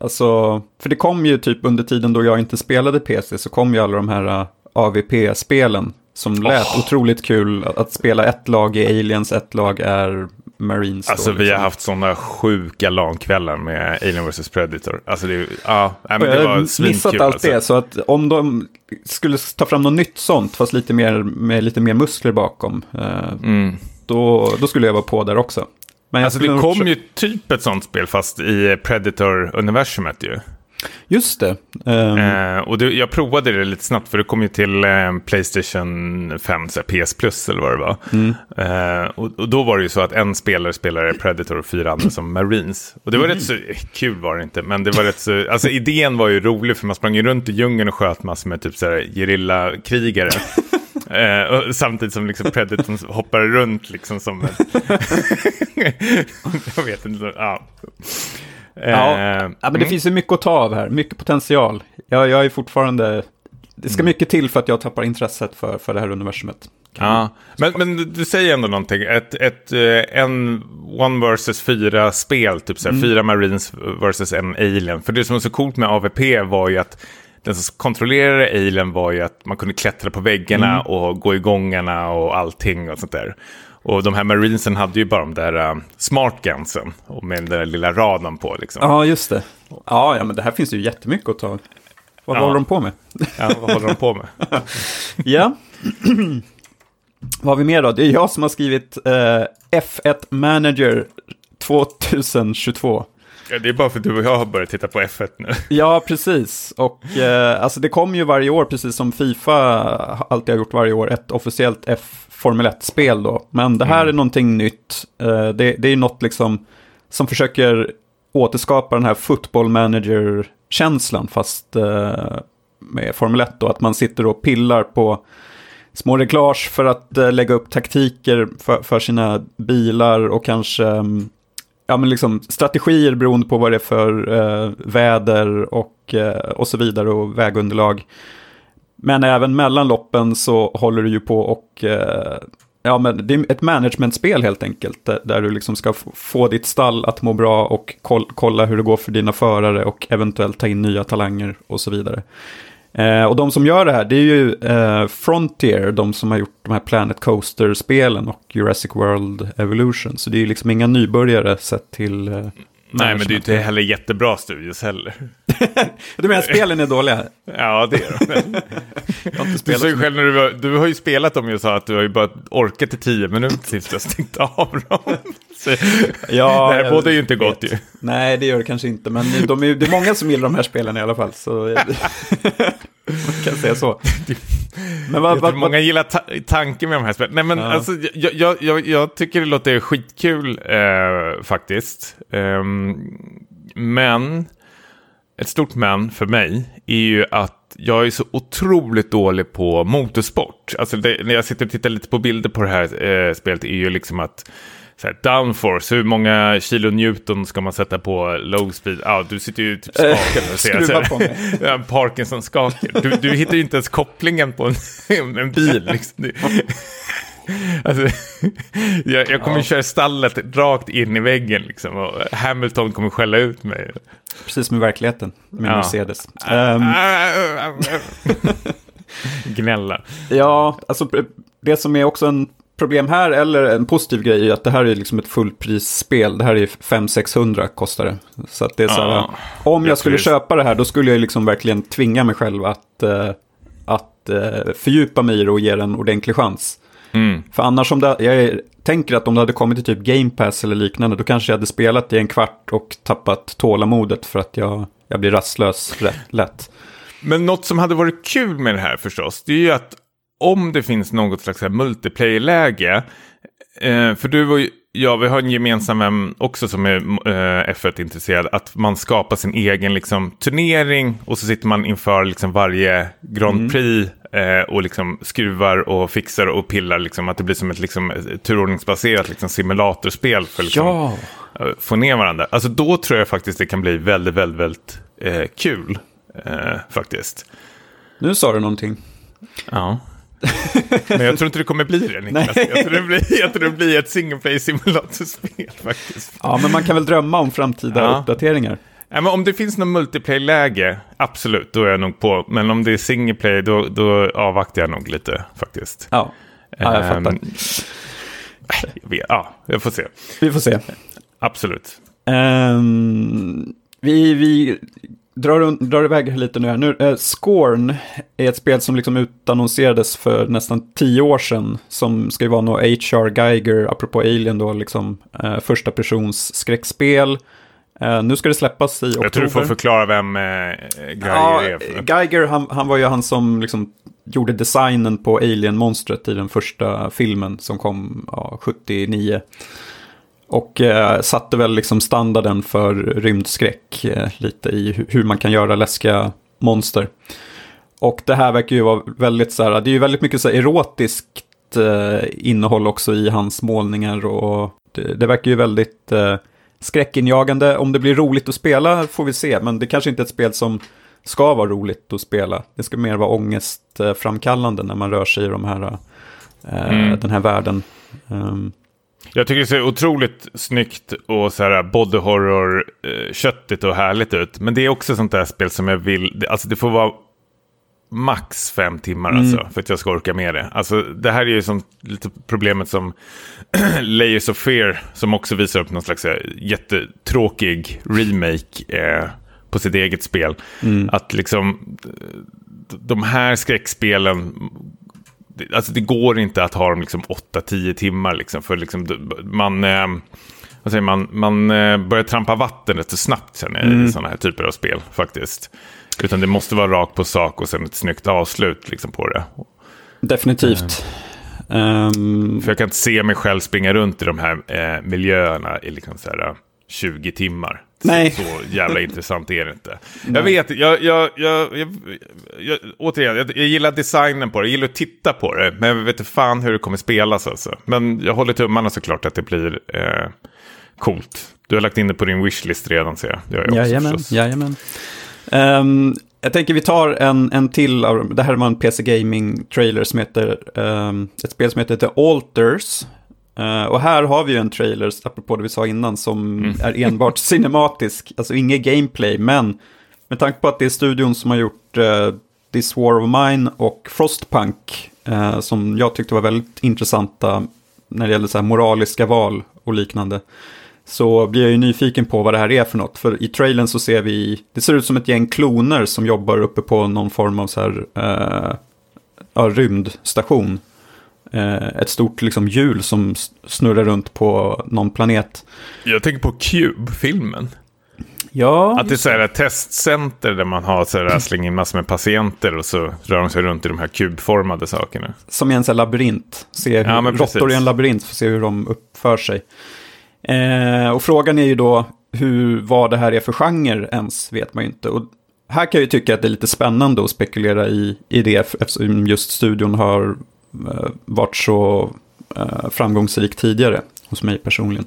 Alltså, för det kom ju typ under tiden då jag inte spelade PC så kom ju alla de här uh, AVP-spelen som lät oh. otroligt kul. Att spela ett lag i Aliens, ett lag är Marines. Alltså då, vi har liksom. haft sådana sjuka LAN-kvällar med Alien vs Predator. Alltså det, ja, men det var svinkul. missat allt alltså. det, så att om de skulle ta fram något nytt sånt, fast lite mer, med lite mer muskler bakom, eh, mm. då, då skulle jag vara på där också. Men alltså det kom ju typ ett sånt spel, fast i Predator-universumet ju. Just det. Um... Och det, jag provade det lite snabbt för det kom ju till eh, Playstation 5, så PS Plus eller vad det var. Mm. Eh, och, och, då var det ju så att en spelare spelade Predator och fyra andra som Marines. Och det var mm. rätt så, kul var det inte, men det var rätt så, alltså idén var ju rolig för man sprang ju runt i djungeln och sköt massor med typ så här gerillakrigare. Eh, samtidigt som liksom Predatorn hoppar runt liksom som en... jag vet inte. Ja. Ja, eh, ja men det mm. finns ju mycket att ta av här, mycket potential. Jag, jag är fortfarande, det ska mm. mycket till för att jag tappar intresset för, för det här universumet. Ja, men, men du säger ändå någonting. Ett, ett, eh, en One versus fyra spel, typ så här, mm. fyra Marines versus en Alien. För det som var så coolt med AVP var ju att den som kontrollerade Alien var ju att man kunde klättra på väggarna mm. och gå i gångarna och allting och sånt där. Och de här marinesen hade ju bara de där uh, smart gunsen och med den där lilla radarn på. Liksom. Ja, just det. Ja, ja, men det här finns ju jättemycket att ta. Vad ja. håller de på med? Ja, vad håller de på med? ja. vad har vi mer då? Det är jag som har skrivit uh, F1 Manager 2022. Ja, det är bara för att du och jag har börjat titta på F1 nu. Ja, precis. Och eh, alltså det kommer ju varje år, precis som Fifa alltid har gjort varje år, ett officiellt F Formel 1-spel då. Men det här mm. är någonting nytt. Uh, det, det är något liksom som försöker återskapa den här football manager-känslan, fast uh, med Formel 1 då. Att man sitter och pillar på små reglage för att uh, lägga upp taktiker för, för sina bilar och kanske um, ja, men liksom strategier beroende på vad det är för eh, väder och, eh, och så vidare och vägunderlag. Men även mellan loppen så håller du ju på och eh, Ja, men det är ett managementspel helt enkelt. Eh, där du liksom ska få ditt stall att må bra och kolla hur det går för dina förare och eventuellt ta in nya talanger och så vidare. Eh, och de som gör det här, det är ju eh, Frontier, de som har gjort de här Planet Coaster-spelen och Jurassic World Evolution. Så det är ju liksom inga nybörjare sett till... Eh, Nej, men det är ju inte heller jättebra studios heller. du menar att spelen är dåliga? ja, det är de. jag har inte spelat du, själv när du, var, du har ju spelat dem och sa att du har ju bara orkat i tio minuter tills du har stängt av dem. Så, ja, det här båda är ju inte gott ju. Nej, det gör det kanske inte, men de är, det är många som gillar de här spelen i alla fall. Så... Man kan säga så. Men vad, vad, många gillar ta tanken med de här spelen. Nej, men ja. alltså, jag, jag, jag, jag, tycker det låter skitkul eh, faktiskt. Um, men, ett stort men för mig är ju att jag är så otroligt dålig på motorsport. Alltså det, när jag sitter och tittar lite på bilder på det här eh, spelet är ju liksom att så här, downforce, hur många kilo Newton ska man sätta på low speed? Ja, du sitter ju typ skakad och ser så ja, Parkinson skakar. Du, du hittar ju inte ens kopplingen på en, en bil. Liksom. Alltså, jag, jag kommer ja. köra stallet rakt in i väggen liksom, och Hamilton kommer skälla ut mig. Precis som i verkligheten med ja. Mercedes. Um... Gnälla. Ja, alltså det som är också en problem här, eller en positiv grej, är att det här är liksom ett fullprisspel. Det här är 500-600 kostar det. Så att det är så här, ja, om jag skulle köpa det här, då skulle jag liksom verkligen tvinga mig själv att, uh, att uh, fördjupa mig i det och ge det en ordentlig chans. Mm. För annars om det, jag tänker att om det hade kommit till typ Game Pass eller liknande, då kanske jag hade spelat i en kvart och tappat tålamodet för att jag, jag blir rastlös rätt lätt. Men något som hade varit kul med det här förstås, det är ju att om det finns något slags multiplayer-läge, eh, för du och jag, vi har en gemensam vän också som är eh, F1-intresserad, att man skapar sin egen liksom, turnering och så sitter man inför liksom, varje Grand mm. Prix mm. eh, och liksom, skruvar och fixar och pillar, liksom, att det blir som ett liksom, turordningsbaserat liksom, simulatorspel för att liksom, ja. Eh, få ner varandra. Alltså då tror jag faktiskt det kan bli väldigt, väldigt, väldigt eh, kul, eh, faktiskt. Nu sa du någonting. Ja. Men jag tror inte det kommer bli det, Niklas. Jag tror det blir, jag tror det blir ett single play simulatorspel faktiskt. Ja, men man kan väl drömma om framtida ja. uppdateringar. Ja, men om det finns något multiplayer-läge, absolut, då är jag nog på. Men om det är single play, då, då avvaktar jag nog lite faktiskt. Ja, ja jag fattar. Um, ja, jag får se. Vi får se. Absolut. Um, vi, vi drar, drar iväg lite nu här. Nu, eh, Scorn är ett spel som liksom utannonserades för nästan tio år sedan. Som ska ju vara något H.R. Geiger, apropå Alien då, liksom eh, första persons skräckspel. Eh, nu ska det släppas i oktober. Jag tror du får förklara vem eh, Geiger ja, är. För. Geiger, han, han var ju han som liksom gjorde designen på Alien-monstret i den första filmen som kom ja, 79. Och eh, satte väl liksom standarden för rymdskräck eh, lite i hur man kan göra läskiga monster. Och det här verkar ju vara väldigt så här, det är ju väldigt mycket så här erotiskt eh, innehåll också i hans målningar och det, det verkar ju väldigt eh, skräckinjagande. Om det blir roligt att spela får vi se, men det kanske inte är ett spel som ska vara roligt att spela. Det ska mer vara ångestframkallande när man rör sig i de här, eh, mm. den här världen. Um, jag tycker det ser otroligt snyggt och så här body horror eh, köttigt och härligt ut. Men det är också sånt där spel som jag vill, alltså det får vara max fem timmar mm. alltså för att jag ska orka med det. Alltså det här är ju som lite problemet som Layers of Fear som också visar upp någon slags eh, jättetråkig remake eh, på sitt eget spel. Mm. Att liksom de här skräckspelen alltså det går inte att ha dem liksom 8-10 timmar liksom, för liksom man, eh, vad säger man, man eh, börjar trampa vatten rätt så snabbt sen mm. i sådana här typer av spel faktiskt. Utan det måste vara rakt på sak och sen ett snyggt avslut liksom på det. Definitivt. Um... För jag kan inte se mig själv springa runt i de här eh, miljöerna i liksom så här, 20 timmar. Nej. Så, jävla intressant är det inte. Jag vet, jag, jag, jag, jag, återigen, jag, gillar designen på det, jag gillar att titta på det, men jag vet inte fan hur det kommer spelas alltså. Men jag håller tummarna såklart att det blir eh, coolt. Du har lagt in det på din wishlist redan ser jag. Jag jajamän, förstås. jajamän. Um, jag tänker vi tar en, en till av, det här var en PC Gaming-trailer som heter, um, ett spel som heter The Alters. Uh, och här har vi ju en trailer, apropå det vi sa innan, som mm. är enbart cinematisk, alltså inget gameplay, men med tanke på att det är studion som har gjort uh, This War of Mine och Frostpunk, uh, som jag tyckte var väldigt intressanta när det gäller så moraliska val och liknande, så blir jag ju nyfiken på vad det här är för något. För i trailern så ser vi, det ser ut som ett gäng kloner som jobbar uppe på någon form av så här, ja, rymdstation. Eh, ett stort liksom, hjul som snurrar runt på någon planet. Jag tänker på Cube-filmen. Ja, Att det är så här ett testcenter där man har så här, slänger in massor med patienter och så rör de sig runt i de här kubformade sakerna. som i en sån labyrint. Se hur Ja, råttor i en labyrint, för att se hur de uppför sig. Eh, och frågan är ju då hur, vad det här är för genre ens, vet man ju inte. Och här kan jag ju tycka att det är lite spännande att spekulera i, i det, eftersom just studion har Eh, varit så eh, framgångsrik tidigare, hos mig personligen.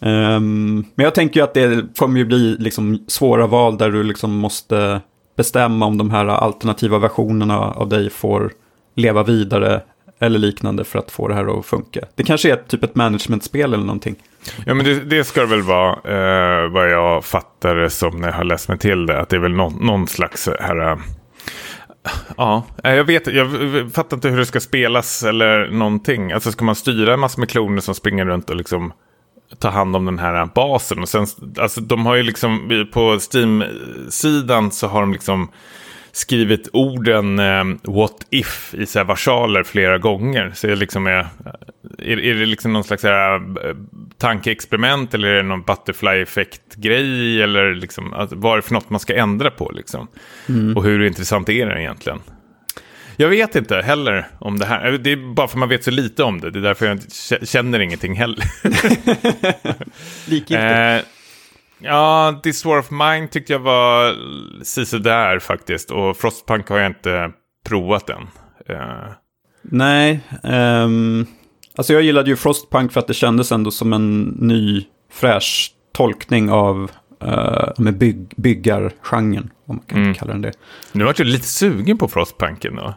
Ehm, men jag tänker ju att det kommer ju bli liksom svåra val där du liksom måste bestämma om de här alternativa versionerna av dig får leva vidare eller liknande för att få det här att funka. Det kanske är typ ett managementspel eller någonting. Ja, men det, det ska det väl vara, eh, vad jag fattar det som när jag har läst mig till det. Att det är väl någon, någon slags eh, här... Eh, Ja, eh, jag vet jag fattar inte hur det ska spelas eller någonting. Alltså ska man styra en massa med kloner som springer runt och liksom ta hand om den här basen. Och sen, alltså de har ju liksom, på Steam-sidan så har de liksom skrivit orden eh, what if i så här versaler flera gånger. Så det liksom är, är, är det liksom någon slags så här, eh, tankeexperiment eller är det någon butterfly-effekt-grej? Eller liksom, att, vad är det för något man ska ändra på liksom? Och hur intressant är det egentligen? Jag vet inte heller om det här. Det är bara för man vet så lite om det. Det är därför jag känner ingenting heller. Likgiltigt. Eh, ja, This War of Mine tyckte jag var där faktiskt. Och Frostpunk har jag inte provat än. Eh, Nej, ehm, alltså jag gillade ju Frostpunk för att det kändes ändå som en ny fräsch tolkning av uh, med bygg, byggargenren, om man kan Mm. kalla den det. nu vart jag lite sugen på Frostpunken då.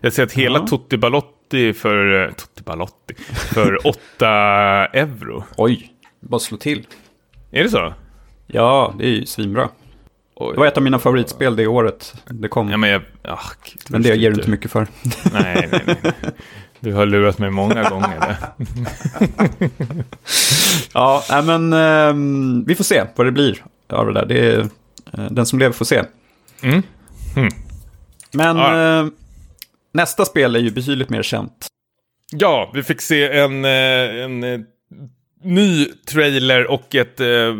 Jag ser att hela Ja. Tutti Balotti för, eh, Tutti Balotti, för 8 euro. Oj, bara slå till. Är det så? Ja, det är ju svinbra. Det var ett av mina favoritspel det året det kom. Ja, men jag... Gud, men det ger du inte mycket för. Nej, nej, nej. Du har lurat mig många gånger. Ja, men ehm, vi får se vad det blir av det där. Det är, eh, den som lever får se. Mm. Men Ja. eh, nästa spel är ju betydligt mer känt. Ja, vi fick se en, eh, en eh, ny trailer och ett, eh,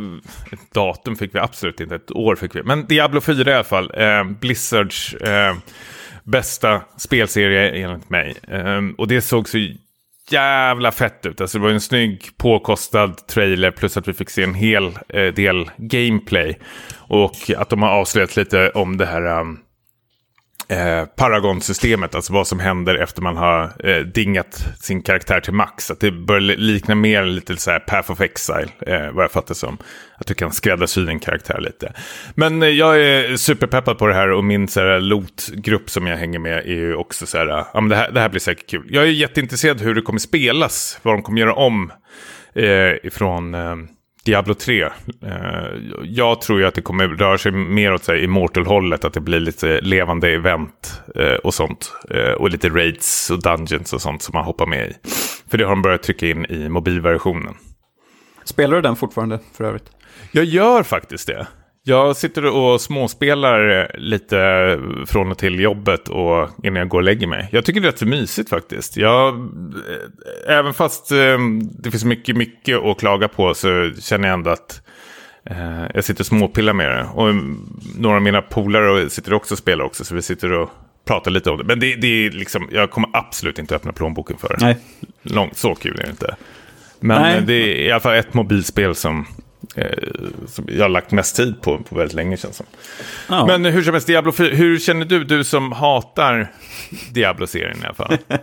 ett datum fick vi absolut inte, ett år fick vi. Men Diablo 4 i alla fall, eh, Blizzards eh, bästa spelserie enligt mig. Eh, och det såg så jävla fett ut. Alltså det var en snygg påkostad trailer plus att vi fick se en hel eh, del gameplay. Och att de har avslöjat lite om det här um, eh, Paragon-systemet, alltså vad som händer efter man har eh, dingat sin karaktär till max. Att det börjar likna mer lite så här Path of Exile, eh, vad jag fattar som. Att du kan skräddarsy din karaktär lite. Men eh, jag är superpeppad på det här och min Lot-grupp som jag hänger med är ju också så här, eh, ja men det här, det här blir säkert kul. Jag är jätteintresserad hur det kommer spelas, vad de kommer göra om eh, ifrån eh, Diablo 3. Eh, jag tror ju att det kommer röra sig mer åt Immortal-hållet, att det blir lite levande event eh, och sånt. Eh, och lite raids och dungeons och sånt som man hoppar med i. För det har de börjat trycka in i mobilversionen. Spelar du den fortfarande för övrigt? Jag gör faktiskt det. Jag sitter och småspelar eh, lite från och till jobbet och innan jag går och lägger mig. Jag tycker det är rätt så mysigt faktiskt. Jag, eh, även fast eh, det finns mycket, mycket att klaga på så känner jag ändå att eh, jag sitter och småpillar med det. Och mm, några av mina polare sitter också och spelar också, så vi sitter och pratar lite om det. Men det, det är liksom, jag kommer absolut inte öppna plånboken för det. Nej. Långt, så kul är det inte. Men Nej. eh, det är i alla fall ett mobilspel som, eh, som jag har lagt mest tid på på väldigt länge känns som. Ja. Men hur som helst, Diablo 4, hur känner du, du som hatar Diablo-serien i alla fall?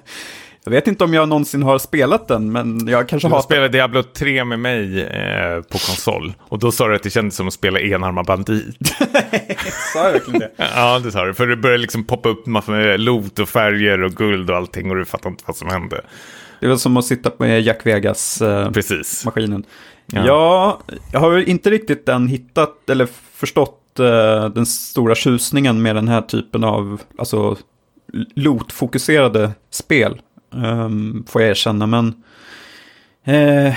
Jag vet inte om jag någonsin har spelat den, men jag kanske Du har... spelade Diablo 3 med mig eh, på konsol. Och då sa du att det kändes som att spela enarmad bandit. Sa jag verkligen det? ja, det sa du. För det började liksom poppa upp massor med loot och färger och guld och allting. Och du fattade inte vad som hände. Det är väl som att sitta med Jack Vegas-maskinen. Precis. Ja. Ja. jag har inte riktigt än hittat eller förstått eh, den stora tjusningen med den här typen av alltså, loot-fokuserade spel. ehm, får jag erkänna, men... Eh,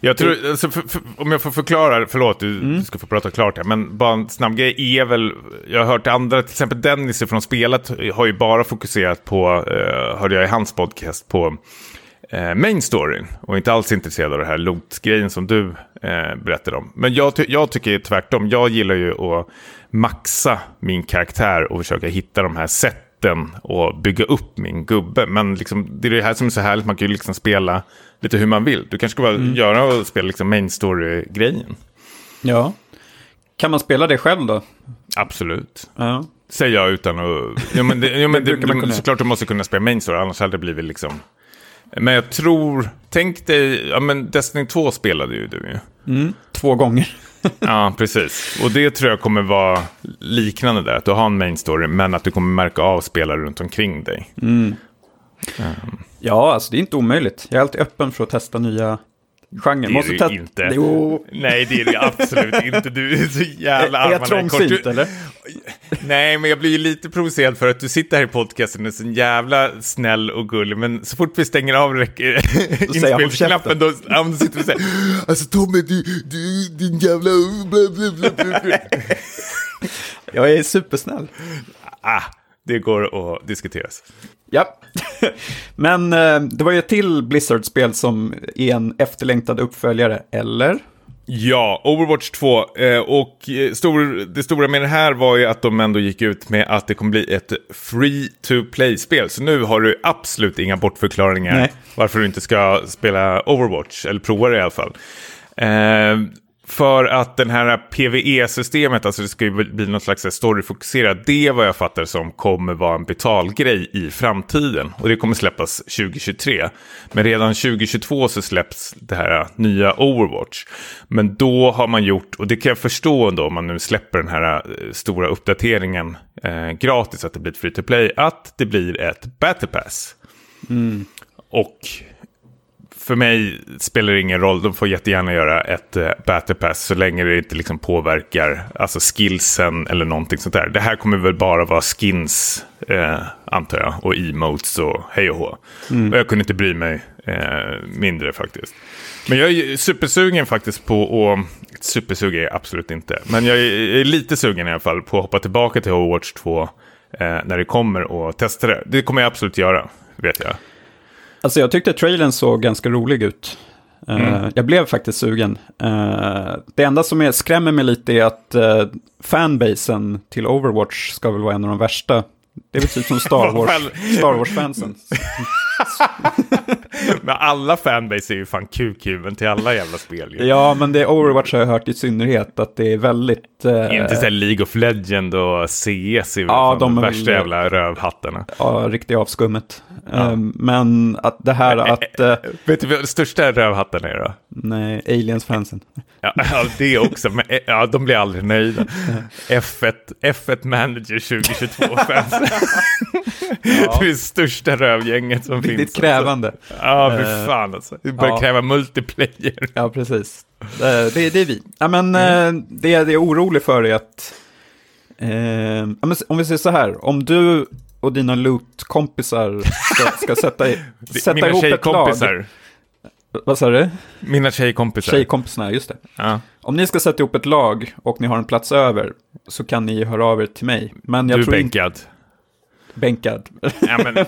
Jag tror, alltså, för, för, om jag får förklara, förlåt du, Mm. du ska få prata klart här, men bara en snabb grej är väl, jag har hört andra, till exempel Dennis från spelet har ju bara fokuserat på, eh, hörde jag i hans podcast, på eh, main storyn och inte alls intresserad av det här loot-grejen som du eh, berättade om. Men jag, ty jag tycker tvärtom. Jag gillar ju att maxa min karaktär och försöka hitta de här sätten och bygga upp min gubbe. Men liksom, det är det här som är så härligt, man kan ju liksom spela lite hur man vill. Du kanske ska bara mm. göra och spela liksom main story-grejen. Ja. Kan man spela det själv då? Absolut. Ja. Säger jag utan att... Ja, men det, ja, men det, det, såklart du måste kunna spela main story, annars hade det blivit liksom... Men jag tror, tänk dig, ja men Destiny 2 spelade ju du ju. Mm, två gånger. ja, precis. Och det tror jag kommer vara liknande där. Att du har en main story, men att du kommer märka av spelare runt omkring dig. Mm. Um. Ja, alltså det är inte omöjligt. Jag är alltid öppen för att testa nya genren. Måste du inte. Jo. Nej, det är det absolut inte. Du är så jävla Är jag trångsynt eller? Nej, men jag blir ju lite provocerad för att du sitter här i podcasten och är så jävla snäll och gullig. Men så fort vi stänger av inspelningsknappen då, ja, då sitter du och säger Alltså Tommy, du, du din jävla... jag är supersnäll. Ah, det går att diskuteras. Ja, men eh, det var ju ett till Blizzard-spel som är en efterlängtad uppföljare, eller? Ja, Overwatch 2. Eh, och eh, stor, det stora med det här var ju att de ändå gick ut med att det kommer bli ett free to play-spel. Så nu har du absolut inga bortförklaringar Nej. varför du inte ska spela Overwatch, eller prova det i alla fall. Eh, för att den här PVE-systemet, alltså det ska ju bli något slags storyfokuserat, det vad jag fattar som kommer vara en betalgrej i framtiden. Och det kommer släppas 2023. Men redan 2022 så släpps det här nya Overwatch. Men då har man gjort, och det kan jag förstå ändå om man nu släpper den här eh, stora uppdateringen eh, gratis, att det blir ett free to play, att det blir ett battle pass. Mm. Och för mig spelar det ingen roll. De får jättegärna göra ett uh, battle pass så länge det inte liksom påverkar alltså skillsen eller någonting sånt där. Det här kommer väl bara vara skins, uh, antar jag, och emotes och hej och hå. Mm. Och jag kunde inte bry mig uh, mindre faktiskt. Men jag är supersugen faktiskt på att... Supersugen är jag absolut inte. Men jag är lite sugen i alla fall på att hoppa tillbaka till Overwatch 2 när det kommer och testa det. Det kommer jag absolut göra, vet jag. Alltså jag tyckte trailern såg ganska rolig ut. Eh, mm. Jag blev faktiskt sugen. Uh, det enda som skrämmer mig lite är att uh, fanbasen till Overwatch ska väl vara en av de värsta. Det är väl typ som Star Wars-fansen. Star Wars men alla fanbase är ju fan kukhuven till alla jävla spel. Ju. Ja, men det är Overwatch har jag hört i synnerhet att det är väldigt... Eh... Inte så League of Legend och CS är ja, de, de värsta väl... jävla rövhattarna. Ja, riktiga avskummet. Ja. Um, men att det här att... Uh... Vet du vad den största rövhatten är då? Nej, Aliens-fansen. Ja, ja, det också, men ja, de blir aldrig nöjda. F1, F1 Manager 2022-fans. ja. Det är det största rövgänget som Riktigt finns. Riktigt krävande. Ja, fy eh, fan alltså. Vi börjar ja. kräva multiplayer. Ja, precis. Det, det, det är vi. Ja, men mm. Eh, det jag är orolig för är att... Eh, om vi säger så här, om du och dina loot-kompisar ska, ska sätta, sätta ihop ett lag. Vad sa du? Mina tjejkompisar. Tjejkompisarna, just det. Ja. Om ni ska sätta ihop ett lag och ni har en plats över så kan ni höra av er till mig. Men jag du är bänkad. Inte... Bänkad. Ja, men...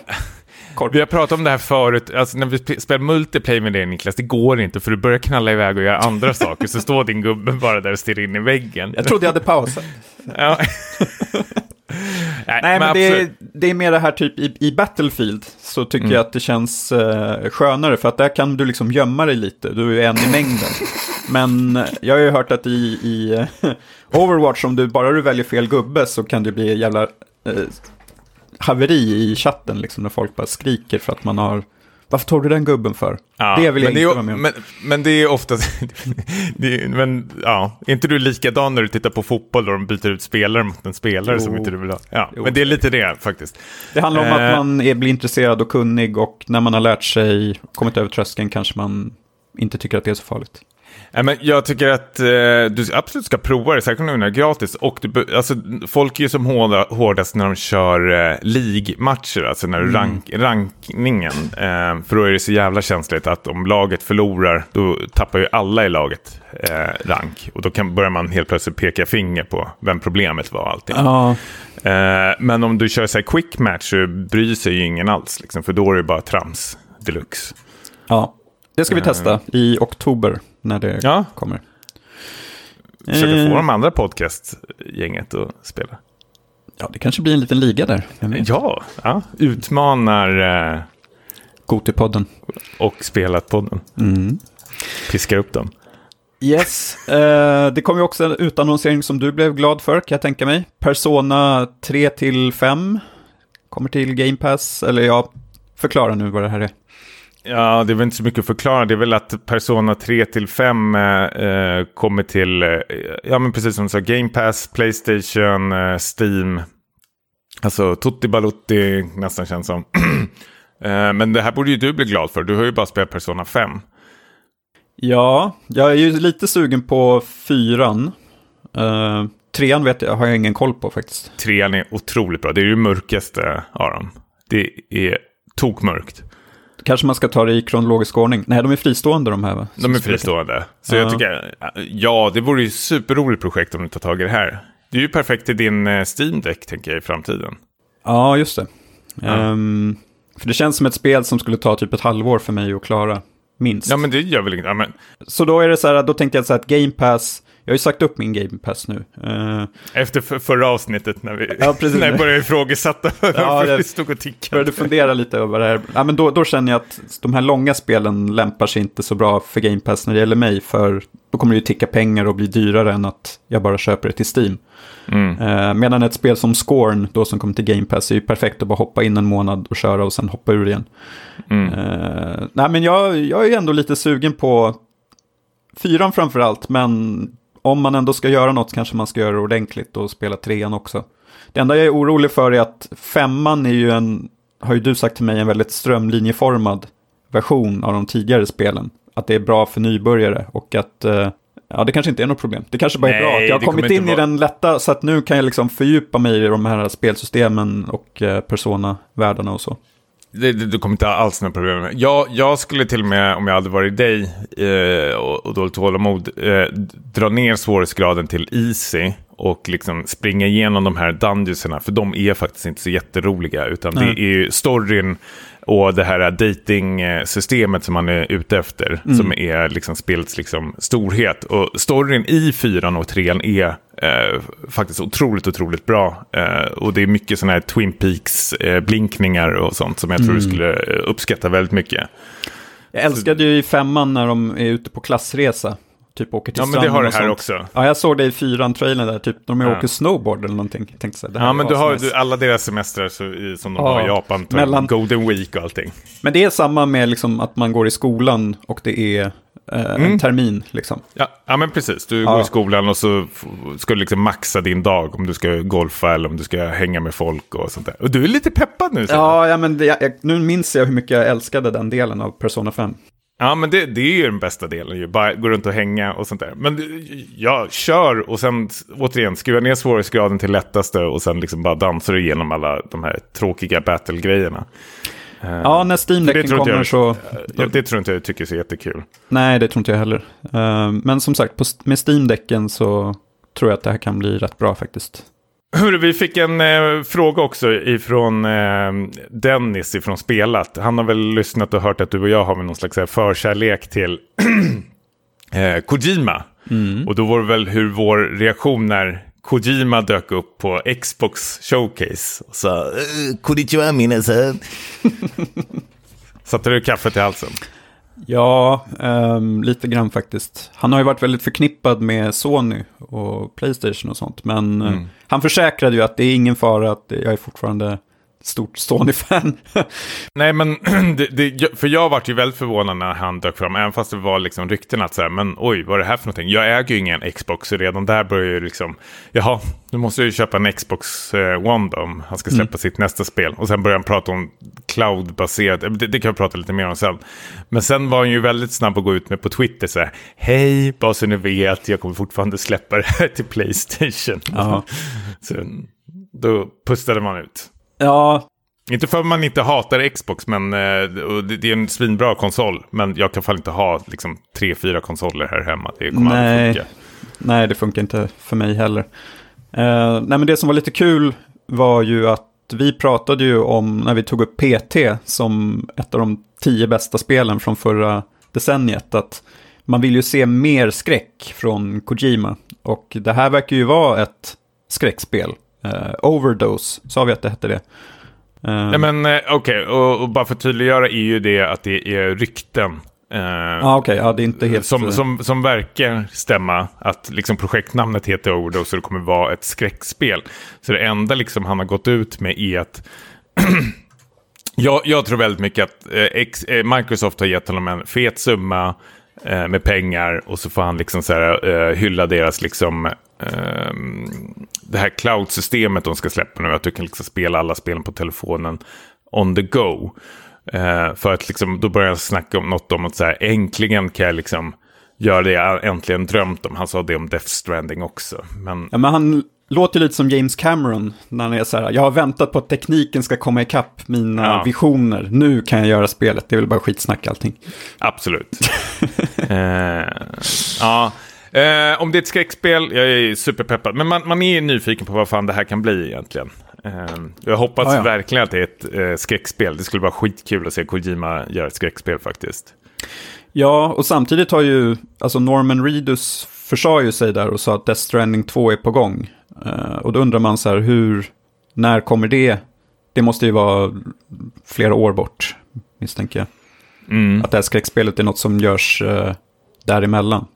Vi har pratat om det här förut, alltså när vi spelar multiplayer med dig Niklas, det går inte för du börjar knalla iväg och göra andra saker, så står din gubbe bara där och stirrar in i väggen. Jag trodde jag hade pausat. ja. Nej, Nej, men, det, är, det är mer det här typ i, i Battlefield så tycker mm. jag att det känns uh, skönare för att där kan du liksom gömma dig lite, du är en i mängden. men jag har ju hört att i, i uh, Overwatch, om du bara du väljer fel gubbe så kan det bli jävla uh, haveri i chatten liksom när folk bara skriker för att man har varför tog du den gubben för? Ja, det vill jag inte vara med om. Men, men det är ofta... men ja, är inte du likadan när du tittar på fotboll och de byter ut spelare mot en spelare jo. som inte du vill ha? Ja, jo. men det är lite det faktiskt. Det handlar om att eh. man är, blir intresserad och kunnig och när man har lärt sig, kommit över tröskeln kanske man inte tycker att det är så farligt. Ja, men jag tycker att eh, du absolut ska prova det, särskilt nu när det är gratis. Och du, alltså, folk är ju som hårda, hårdast när de kör eh, League-matcher, alltså när mm. rank, rankningen. Eh, för då är det så jävla känsligt att om laget förlorar, då tappar ju alla i laget eh, rank. Och då kan, börjar man helt plötsligt peka finger på vem problemet var och allting. Ja. Eh, men om du kör så här quick match så bryr sig ju ingen alls, liksom, för då är det bara trams deluxe. Ja, det ska vi Eh. testa i oktober när det Ja, kommer. försöka Eh, få de andra podcastgänget att spela. Ja, det kanske blir en liten liga där. Ja, ja. utmanar eh, Gotipodden. och spelat podden. Mm. Piskar upp dem. Yes, eh, det kom ju också en utannonsering som du blev glad för, kan jag tänka mig. Persona 3 till 5 kommer till Game Pass, eller ja, förklara nu vad det här är. Ja, det är väl inte så mycket att förklara. Det är väl att Persona 3 till 5 eh, eh, kommer till, eh, ja men precis som du sa, Game Pass, Playstation, eh, Steam. Alltså Tutti Balutti nästan känns som. eh, men det här borde ju du bli glad för. Du har ju bara spelat Persona 5. Ja, jag är ju lite sugen på fyran. Uh, trean vet jag, har jag ingen koll på faktiskt. Trean är otroligt bra. Det är ju mörkaste av dem. Det är tokmörkt. Kanske man ska ta det i kronologisk ordning. Nej, de är fristående de här va? De är fristående. Så Ja. jag tycker, ja, det vore ju superroligt projekt om du tar tag i det här. Det är ju perfekt till din eh, Steam Deck, tänker jag, i framtiden. Ja, just det. Ja. Ehm, för det känns som ett spel som skulle ta typ ett halvår för mig att klara. Minst. Ja, men det gör väl inget. Ja, men, Så då är det så här, då tänkte jag så här att Game Pass, jag har ju sagt upp min Game Pass nu. Eh, efter för, förra avsnittet när vi Ja, precis. när jag började ifrågasätta varför Ja, vi stod och tickade. började fundera lite över det här. Ja, men då, då känner jag att de här långa spelen lämpar sig inte så bra för Game Pass när det gäller mig. För då kommer det ju ticka pengar och bli dyrare än att jag bara köper det till Steam. Mm. Eh, medan ett spel som Scorn, då som kommer till Game Pass, är ju perfekt att bara hoppa in en månad och köra och sen hoppa ur igen. Mm. Eh, nej, men jag, jag är ändå lite sugen på fyran framför allt, men om man ändå ska göra något kanske man ska göra det ordentligt och spela trean också. Det enda jag är orolig för är att femman är ju en, har ju du sagt till mig, en väldigt strömlinjeformad version av de tidigare spelen. Att det är bra för nybörjare och att eh, Ja, det kanske inte är något problem. Det kanske bara är Nej, bra. att Jag har kommit in i vara- den lätta, så att nu kan jag liksom fördjupa mig i de här spelsystemen och eh, persona-världarna och så. Det, det, du kommer inte ha alls några problem med. Jag, jag skulle till och med, om jag hade varit dig eh, och, och dåligt tålamod, eh, dra ner svårighetsgraden till easy och liksom springa igenom de här dungeonserna, för de är faktiskt inte så jätteroliga, utan Nej. det är ju storyn och det här dating-systemet som man är ute efter, Mm. som är liksom spelets liksom storhet. Och storyn i fyran och trean är eh, faktiskt otroligt, otroligt bra. Eh, och det är mycket sådana här Twin Peaks-blinkningar och sånt som jag tror du Mm. skulle eh, uppskatta väldigt mycket. Jag älskade ju i femman när de är ute på klassresa. Typ åker till Ja, men det stranden har det här sånt. också. Ja, jag såg det i fyran trailern där, typ de Ja. åker snowboard eller någonting. Jag tänkte så här, det här Ja, men du har asnice. du, alla deras semestrar så, i, som de Ja, har i Japan, mellan- Golden Week och allting. Men det är samma med liksom att man går i skolan och det är eh, Mm. en termin liksom. Ja, ja men precis. Du Ja. går i skolan och så ska du liksom maxa din dag om du ska golfa eller om du ska hänga med folk och sånt där. Och du är lite peppad nu. Ja, ja men det, jag, nu minns jag hur mycket jag älskade den delen av Persona 5. Ja, men det, det är ju den bästa delen ju. Bara gå runt och hänga och sånt där. Men det- ja, kör och sen återigen skruva ner svårighetsgraden till lättaste och sen liksom bara dansar du igenom alla de här tråkiga battle-grejerna. Eh, Ja, när steam det decken kommer jag- så... ja, det tror inte jag tycker är så jättekul. Nej, det tror inte jag heller. Eh, men som sagt, med steam decken så tror jag att det här kan bli rätt bra faktiskt. Hörru, vi fick en eh, fråga också ifrån eh, Dennis ifrån Spelat. Han har väl lyssnat och hört att du och jag har väl någon slags här förkärlek till eh, Kojima. Och då var det väl hur vår reaktion när Kojima dök upp på Xbox Showcase. Och sa eh, Konnichiwa minasan. Satte du kaffet i halsen? Ja, ehm, lite grann faktiskt. Han har ju varit väldigt förknippad med Sony och Playstation och sånt. Men eh, Mm. han försäkrade ju att det är ingen fara, att jag är fortfarande stort Sony-fan. Nej, men det, det, för jag vart ju väldigt förvånad när han dök fram, även fast det var liksom rykten att så här, men oj, vad är det här för någonting? Jag äger ju ingen Xbox, så redan där börjar ju liksom, jaha, nu måste jag ju köpa en Xbox eh, One då, om han ska släppa sitt nästa spel. Och sen börjar han prata om cloud-baserat, eh, det, det kan vi prata lite mer om sen. Men sen var han ju väldigt snabb att gå ut med på Twitter så här, hej, bara så ni vet, jag kommer fortfarande släppa det här till Playstation. Så då pustade man ut. Ja, Inte för att man inte hatar Xbox, men eh, det, är en svinbra konsol. Men jag kan fall inte ha liksom tre, fyra konsoler här hemma. Det kommer Nej. aldrig funka. nej det funkar inte för mig heller. Eh, nej, men det som var lite kul var ju att vi pratade ju om, när vi tog upp PT som ett av de tio bästa spelen från förra decenniet, att man vill ju se mer skräck från Kojima. Och det här verkar ju vara ett skräckspel. Uh, Overdose, sa vi att det hette det? Uh, ja, men uh, okej, okay. och, och, bara för att tydliggöra är ju det att det är rykten. Uh, ah, okay. ja, det är inte helt... Som, som, som verkar stämma att liksom projektnamnet heter Overdose och det kommer vara ett skräckspel. Så det enda liksom han har gått ut med är att jag, jag, tror väldigt mycket att eh, ex, eh, Microsoft har gett honom en fet summa eh, med pengar och så får han liksom så här, eh, hylla deras liksom, ehm, det här cloud-systemet de ska släppa nu. Att du kan liksom spela alla spelen på telefonen on the go. Eh, för att liksom, då börjar jag snacka om något om att så här, äntligen kan jag liksom göra det jag äntligen drömt om. Han sa det om Death Stranding också. Men... Ja, men han låter lite som James Cameron när han är så här, jag har väntat på att tekniken ska komma ikapp mina ja. visioner, nu kan jag göra spelet, det är väl bara skitsnack allting. Absolut. eh, ja. Eh, om det är ett skräckspel, jag är superpeppad. Men man, man är nyfiken på vad fan det här kan bli egentligen. Eh, jag hoppas ah, ja. verkligen att det är ett eh, skräckspel. Det skulle vara skitkul att se Kojima göra ett skräckspel faktiskt. Ja, och samtidigt har ju, alltså Norman Reedus försade ju sig där och sa att Death Stranding 2 är på gång. Uh, och då undrar man så här, hur, när kommer det? Det måste ju vara flera år bort, misstänker jag. Mm. Att det här skräckspelet är något som görs uh, däremellan.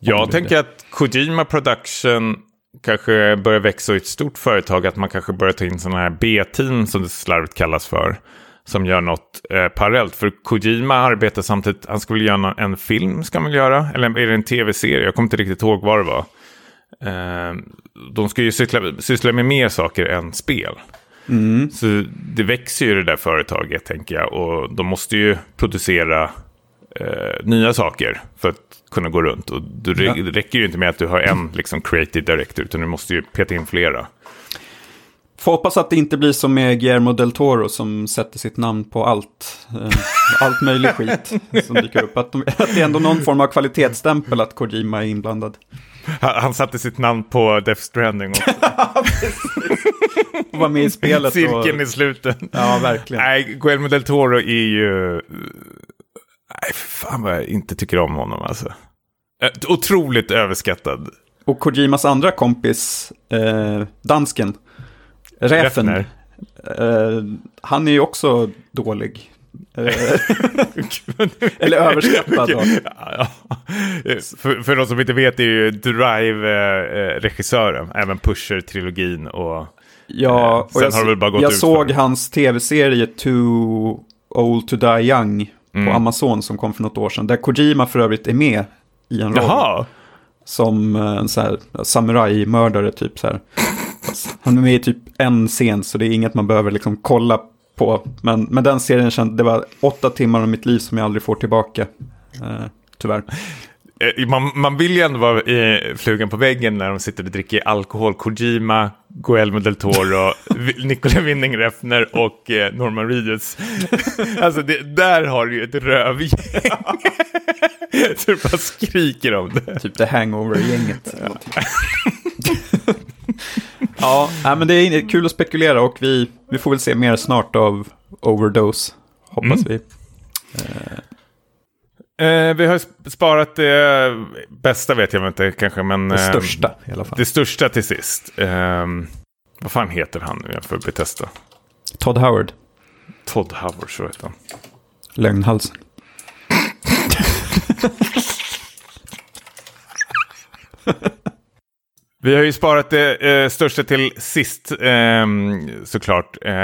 Jag tänker att Kojima Production kanske börjar växa i ett stort företag. Att man kanske börjar ta in sådana här B-team som det slarvigt kallas för. Som gör något eh, parallellt. För Kojima arbetar samtidigt, han skulle göra en film ska man göra. Eller är det en tv-serie? Jag kommer inte riktigt ihåg vad det var. Eh, de ska ju syssla, syssla med mer saker än spel. Mm. Så det växer ju det där företaget tänker jag. Och de måste ju producera eh, nya saker för att kunna gå runt. Och det ja. räcker ju inte med att du har en liksom, creative director, utan du måste ju peta in flera. Får hoppas att det inte blir som med Guillermo del Toro som sätter sitt namn på allt. Eh, allt möjligt skit som dyker upp. Att, de, att det är ändå någon form av kvalitetsstämpel att Kojima är inblandad. Han, han satte sitt namn på Death Stranding också. och var med i spelet. Cirkeln och... i slutet. Ja, verkligen. Nej, Guillermo del Toro är ju... Nej, fan vad jag inte tycker om honom alltså. Otroligt överskattad. Och Kojimas andra kompis, eh, dansken, Räfen. Eh, han är ju också dålig. Eh, eller överskattad. Ja, för, för de som inte vet är ju Drive-regissören. Eh, även Pusher-trilogin och... Ja, och sen jag, jag såg hans tv-serie Too Old To Die Young mm. på Amazon som kom för något år sedan. Där Kojima för övrigt är med i en roll. Jaha. Som en så här samurajmördare typ så här. Han är med i typ en scen så det är inget man behöver liksom kolla på. Men, men den serien kände, det var åtta timmar av mitt liv som jag aldrig får tillbaka. Eh, tyvärr. Eh, man, man vill ju ändå vara i flugan på väggen när de sitter och dricker alkohol. Kojima, Guillermo del Toro, Nicola Winning Refner och eh, Norman Reedus. alltså det, där har du ju ett rövgäng. så du bara skriker om det. Typ The Hangover-gänget. ja, men det är kul att spekulera och vi, vi får väl se mer snart av Overdose, hoppas mm. vi. Eh, eh, vi har sparat det bästa vet jag inte kanske, men... Det eh, största i alla fall. Det största till sist. Eh, vad fan heter han nu för Bethesda? Todd Howard. Todd Howard, så heter han. Lögnhalsen. Vi har ju sparat det eh, största till sist eh, såklart. Eh,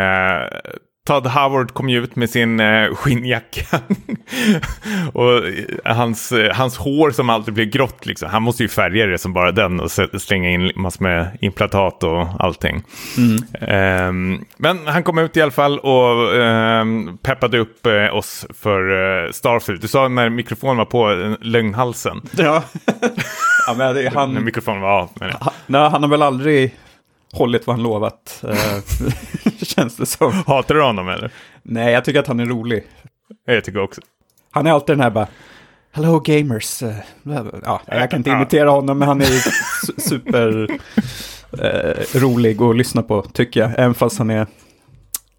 Todd Howard kom ju ut med sin eh, skinnjacka. och eh, hans, eh, hans hår som alltid blir grått liksom. Han måste ju färga det som bara den och slänga in massor med implantat och allting. Mm. Eh, men han kom ut i alla fall och eh, peppade upp eh, oss för eh, Starfield. Du sa när mikrofonen var på, lögnhalsen. Ja. ja men han... När mikrofonen var av. Han, nej, han har väl aldrig hållit vad han lovat. Eh, känns det som. Hatar du honom eller? Nej, jag tycker att han är rolig. Jag tycker också. Han är alltid den här bara, Hello gamers. Eh, ja, jag kan inte imitera honom, men han är super... eh, rolig att lyssna på, tycker jag. Även fast han är,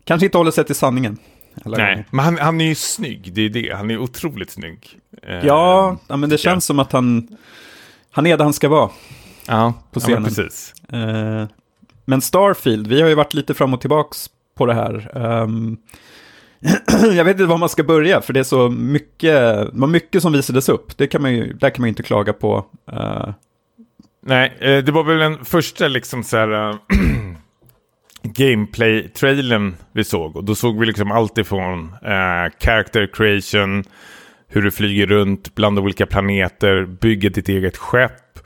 kanske inte håller sig till sanningen. Eller? Nej, men han, han är ju snygg, det är det. Han är otroligt snygg. Eh, Ja, ja, men det tycker jag. känns som att han, han är där han ska vara. ja, på Ja, scenen. precis. Eh, men Starfield, vi har ju varit lite fram och tillbaks på det här. Ehm, jag vet inte var man ska börja, för det är så mycket, var mycket som visades upp. Det kan man ju, där kan man ju inte klaga på. Eh, Nej, eh, det var väl den första liksom så här äh, gameplay-trailern vi såg. Och då såg vi liksom allt ifrån äh, character creation, hur du flyger runt bland olika planeter, bygger ditt eget skepp.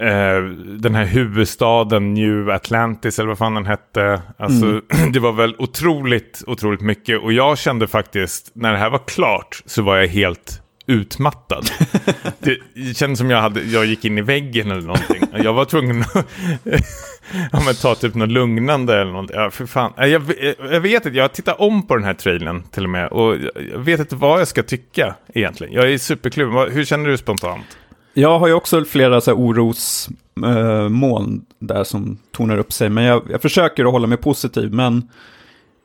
Eh, den här huvudstaden New Atlantis eller vad fan den hette. Alltså, det var väl otroligt, otroligt mycket. Och jag kände faktiskt, när det här var klart så var jag helt utmattad. det kändes som jag, hade, jag gick in i väggen eller någonting. Jag var tvungen att ja, men ta typ något lugnande eller någonting. Ja, för fan. Jag, jag, jag vet inte, jag tittar om på den här trailern till och med. Och jag- vet inte vad jag ska tycka egentligen. Jag är superkluven. Hur känner du spontant? Jag har ju också flera så här orosmoln moln där som tonar upp sig, men jag, jag försöker att hålla mig positiv. Men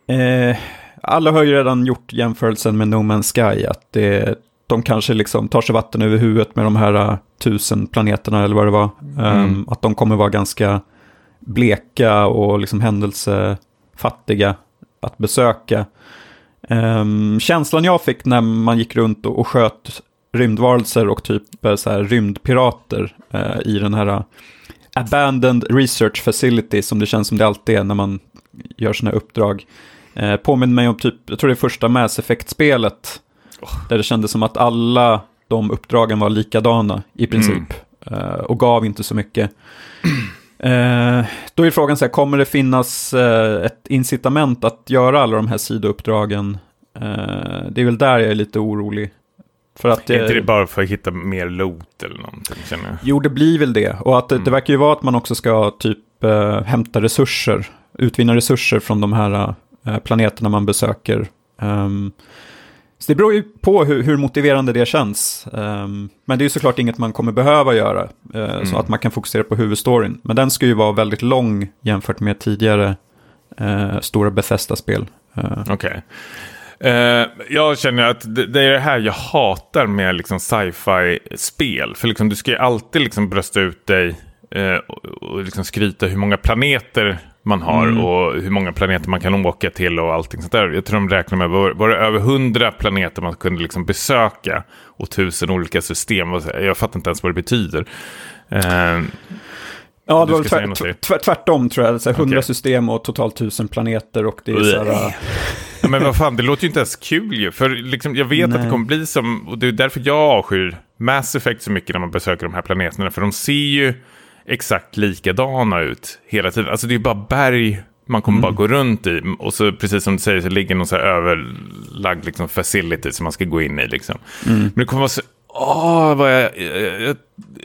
eh, alla har ju redan gjort jämförelsen med No Man's Sky, att det, de kanske liksom tar sig vatten över huvudet med de här uh, tusen planeterna eller vad det var. Um, att de kommer vara ganska bleka och liksom händelsefattiga att besöka. Ehm, känslan jag fick när man gick runt och, och sköt rymdvarelser och typ eh, så här rymdpirater eh, i den här eh, abandoned research facility som det känns som det alltid är när man gör här uppdrag. Eh, påminner mig om typ, jag tror det är första Mass Effect-spelet, där det kändes som att alla de uppdragen var likadana i princip. Eh, och gav inte så mycket. Eh, då är frågan så här, kommer det finnas eh, ett incitament att göra alla de här sidouppdragen? Eh, det är väl där jag är lite orolig. För att Är inte det bara för att hitta mer loot eller någonting? Känner jag. Jo, det blir väl det. Och att det, det verkar ju vara att man också ska typ eh, hämta resurser, utvinna resurser från de här eh, planeterna man besöker. Ehm, så det beror ju på hur, hur motiverande det känns. Ehm, men det är ju såklart inget man kommer behöva göra, eh, så att man kan fokusera på huvudstoryn. Men den ska ju vara väldigt lång jämfört med tidigare eh, stora Bethesda-spel. Eh, Okej. Eh, jag känner att det, det är det här jag hatar med liksom sci-fi-spel. För liksom, du ska ju alltid liksom brösta ut dig eh, och, och liksom skryta hur många planeter man har och hur många planeter man kan åka till och allting sånt där. Jag tror de räknar med, var, var det över hundra planeter man kunde liksom besöka och tusen olika system? Jag fattar inte ens vad det betyder. Eh, Ja, det var tvärt, tvärt, tvärtom tror jag. Så här, 100 Okej. system och totalt 1000 planeter och det är så här... Men vad fan, det låter ju inte ens kul ju. För liksom, jag vet att det Nej. kommer bli som, och det är därför jag avskyr Mass Effect så mycket när man besöker de här planeterna. För de ser ju exakt likadana ut hela tiden. Alltså det är bara berg man kommer bara gå runt i. Och så precis som du säger så ligger någon så här överlagd liksom, facility som man ska gå in i. Liksom. Men det kommer vara så... Åh, vad jag, jag,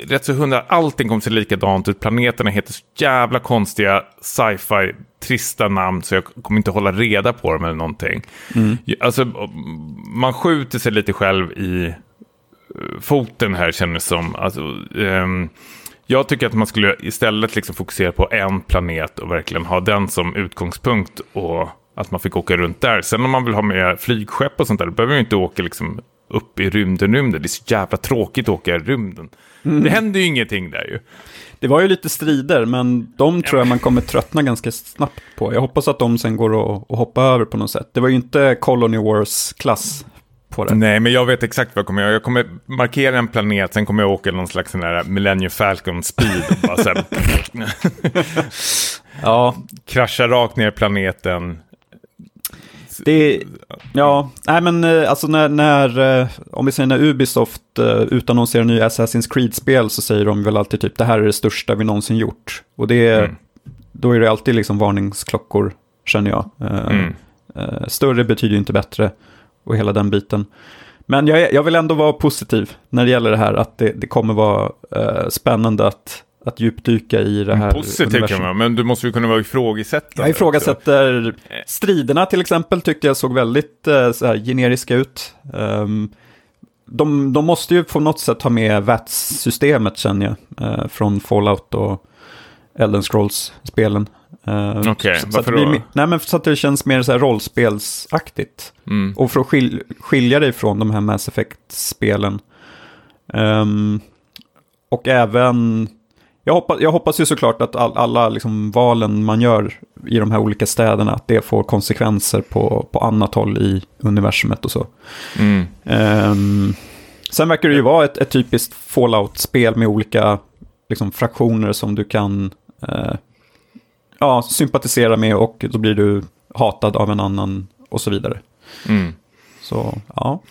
rätt så hundra. Allting kommer se likadant ut. Planeterna heter så jävla konstiga sci-fi, trista namn. Så jag kommer inte hålla reda på dem eller någonting. Alltså, man skjuter sig lite själv i eh, foten här känns det som. Alltså, ehm, jag tycker att man skulle istället liksom fokusera på en planet och verkligen ha den som utgångspunkt. Och att man fick åka runt där. Sen om man vill ha med flygskepp och sånt där, då behöver man ju inte åka liksom upp i rymden, rymden. Det är så jävla tråkigt att åka i rymden. Det händer ju ingenting där ju. Det var ju lite strider, men de tror jag man kommer tröttna ganska snabbt på. Jag hoppas att de sen går att, hoppa över på något sätt. Det var ju inte Colony Wars-klass på det. Nej, men jag vet exakt vad jag kommer göra. Jag kommer markera en planet, sen kommer jag åka någon slags sån där Millennium Falcon speed. Och bara så här, Ja, krascha rakt ner planeten. Det Ja, nej men eh, alltså när, när eh, om vi säger när Ubisoft uh, utannonserar nya Assassin's Creed-spel så säger de väl alltid typ det här är det största vi någonsin gjort. Och det Mm. då är det alltid liksom varningsklockor, känner jag. Eh, Mm. eh, större betyder ju inte bättre och hela den biten. Men jag, jag vill ändå vara positiv när det gäller det här, att det, det kommer vara eh, spännande att, att djupdyka i det här Positivt kan man men du måste ju kunna vara ifrågasättande. Jag ifrågasätter striderna till exempel, tyckte jag såg väldigt eh, så här, generiska ut. Ehm, de, de måste ju på något sätt ha med VATS-systemet känner jag, eh, från Fallout och Elden Scrolls-spelen. Uh, Okej, att varför blir då? Nej, men så att det känns mer så här rollspelsaktigt. Mm. Och för att skil skilja dig från de här Mass Effect-spelen. Ehm, och även, jag hoppas, jag hoppas ju såklart att all, alla liksom valen man gör i de här olika städerna, att det får konsekvenser på, på annat håll i universumet och så. Mm. Ehm, sen verkar det ju vara ett, ett typiskt Fallout-spel med olika liksom, fraktioner som du kan eh, ja, sympatisera med och då blir du hatad av en annan och så vidare. Mm. Så ja,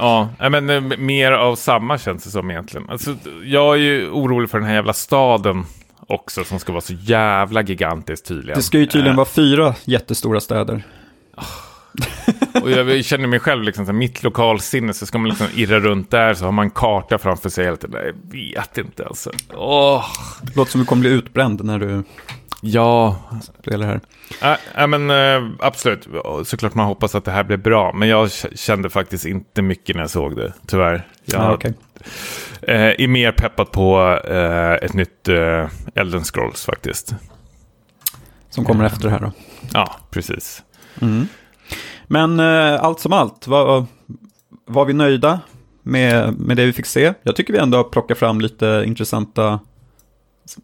Ja, men eh, mer av samma känns det som egentligen. Alltså, jag är ju orolig för den här jävla staden också som ska vara så jävla gigantisk tydligen. det ska ju tydligen Eh, vara fyra jättestora städer. Och jag känner mig själv, liksom, så här, mitt lokalsinne, så ska man liksom irra runt där, så har man en karta framför sig. Hela tiden. Jag vet inte alltså. Det låter som du kommer bli utbränd när du ja. spelar här. Äh, äh, men äh, absolut, såklart man hoppas att det här blir bra. Men jag kände faktiskt inte mycket när jag såg det, tyvärr. Jag Ja, okej. eh, är mer peppad på eh, ett nytt eh, Elden Scrolls faktiskt. Som kommer efter det här då. Ja, precis. Mm. Men allt som allt, var, var vi nöjda med, med det vi fick se? Jag tycker vi ändå har plockat fram lite intressanta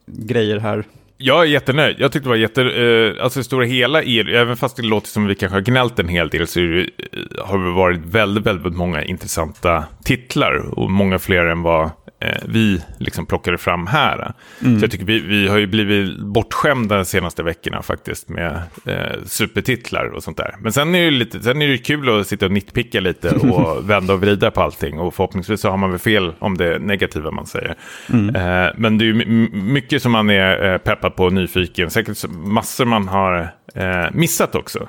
grejer här. Jag är jättenöjd. Jag tyckte det var jätte... Eh, alltså det stora hela är även fast det låter som att vi kanske har gnällt en hel del så det, eh, har det varit väldigt, väldigt många intressanta titlar och många fler än vad eh, vi liksom plockade fram här. Så jag tycker vi, vi har ju blivit bortskämda de senaste veckorna faktiskt med eh, supertitlar och sånt där. Men sen är det lite, sen är det kul att sitta och nitpicka lite och vända och vrida på allting och förhoppningsvis så har man väl fel om det negativa man säger. Eh, men det är ju my- mycket som man är eh, peppad på och nyfiken. Säkert massor man har eh, missat också.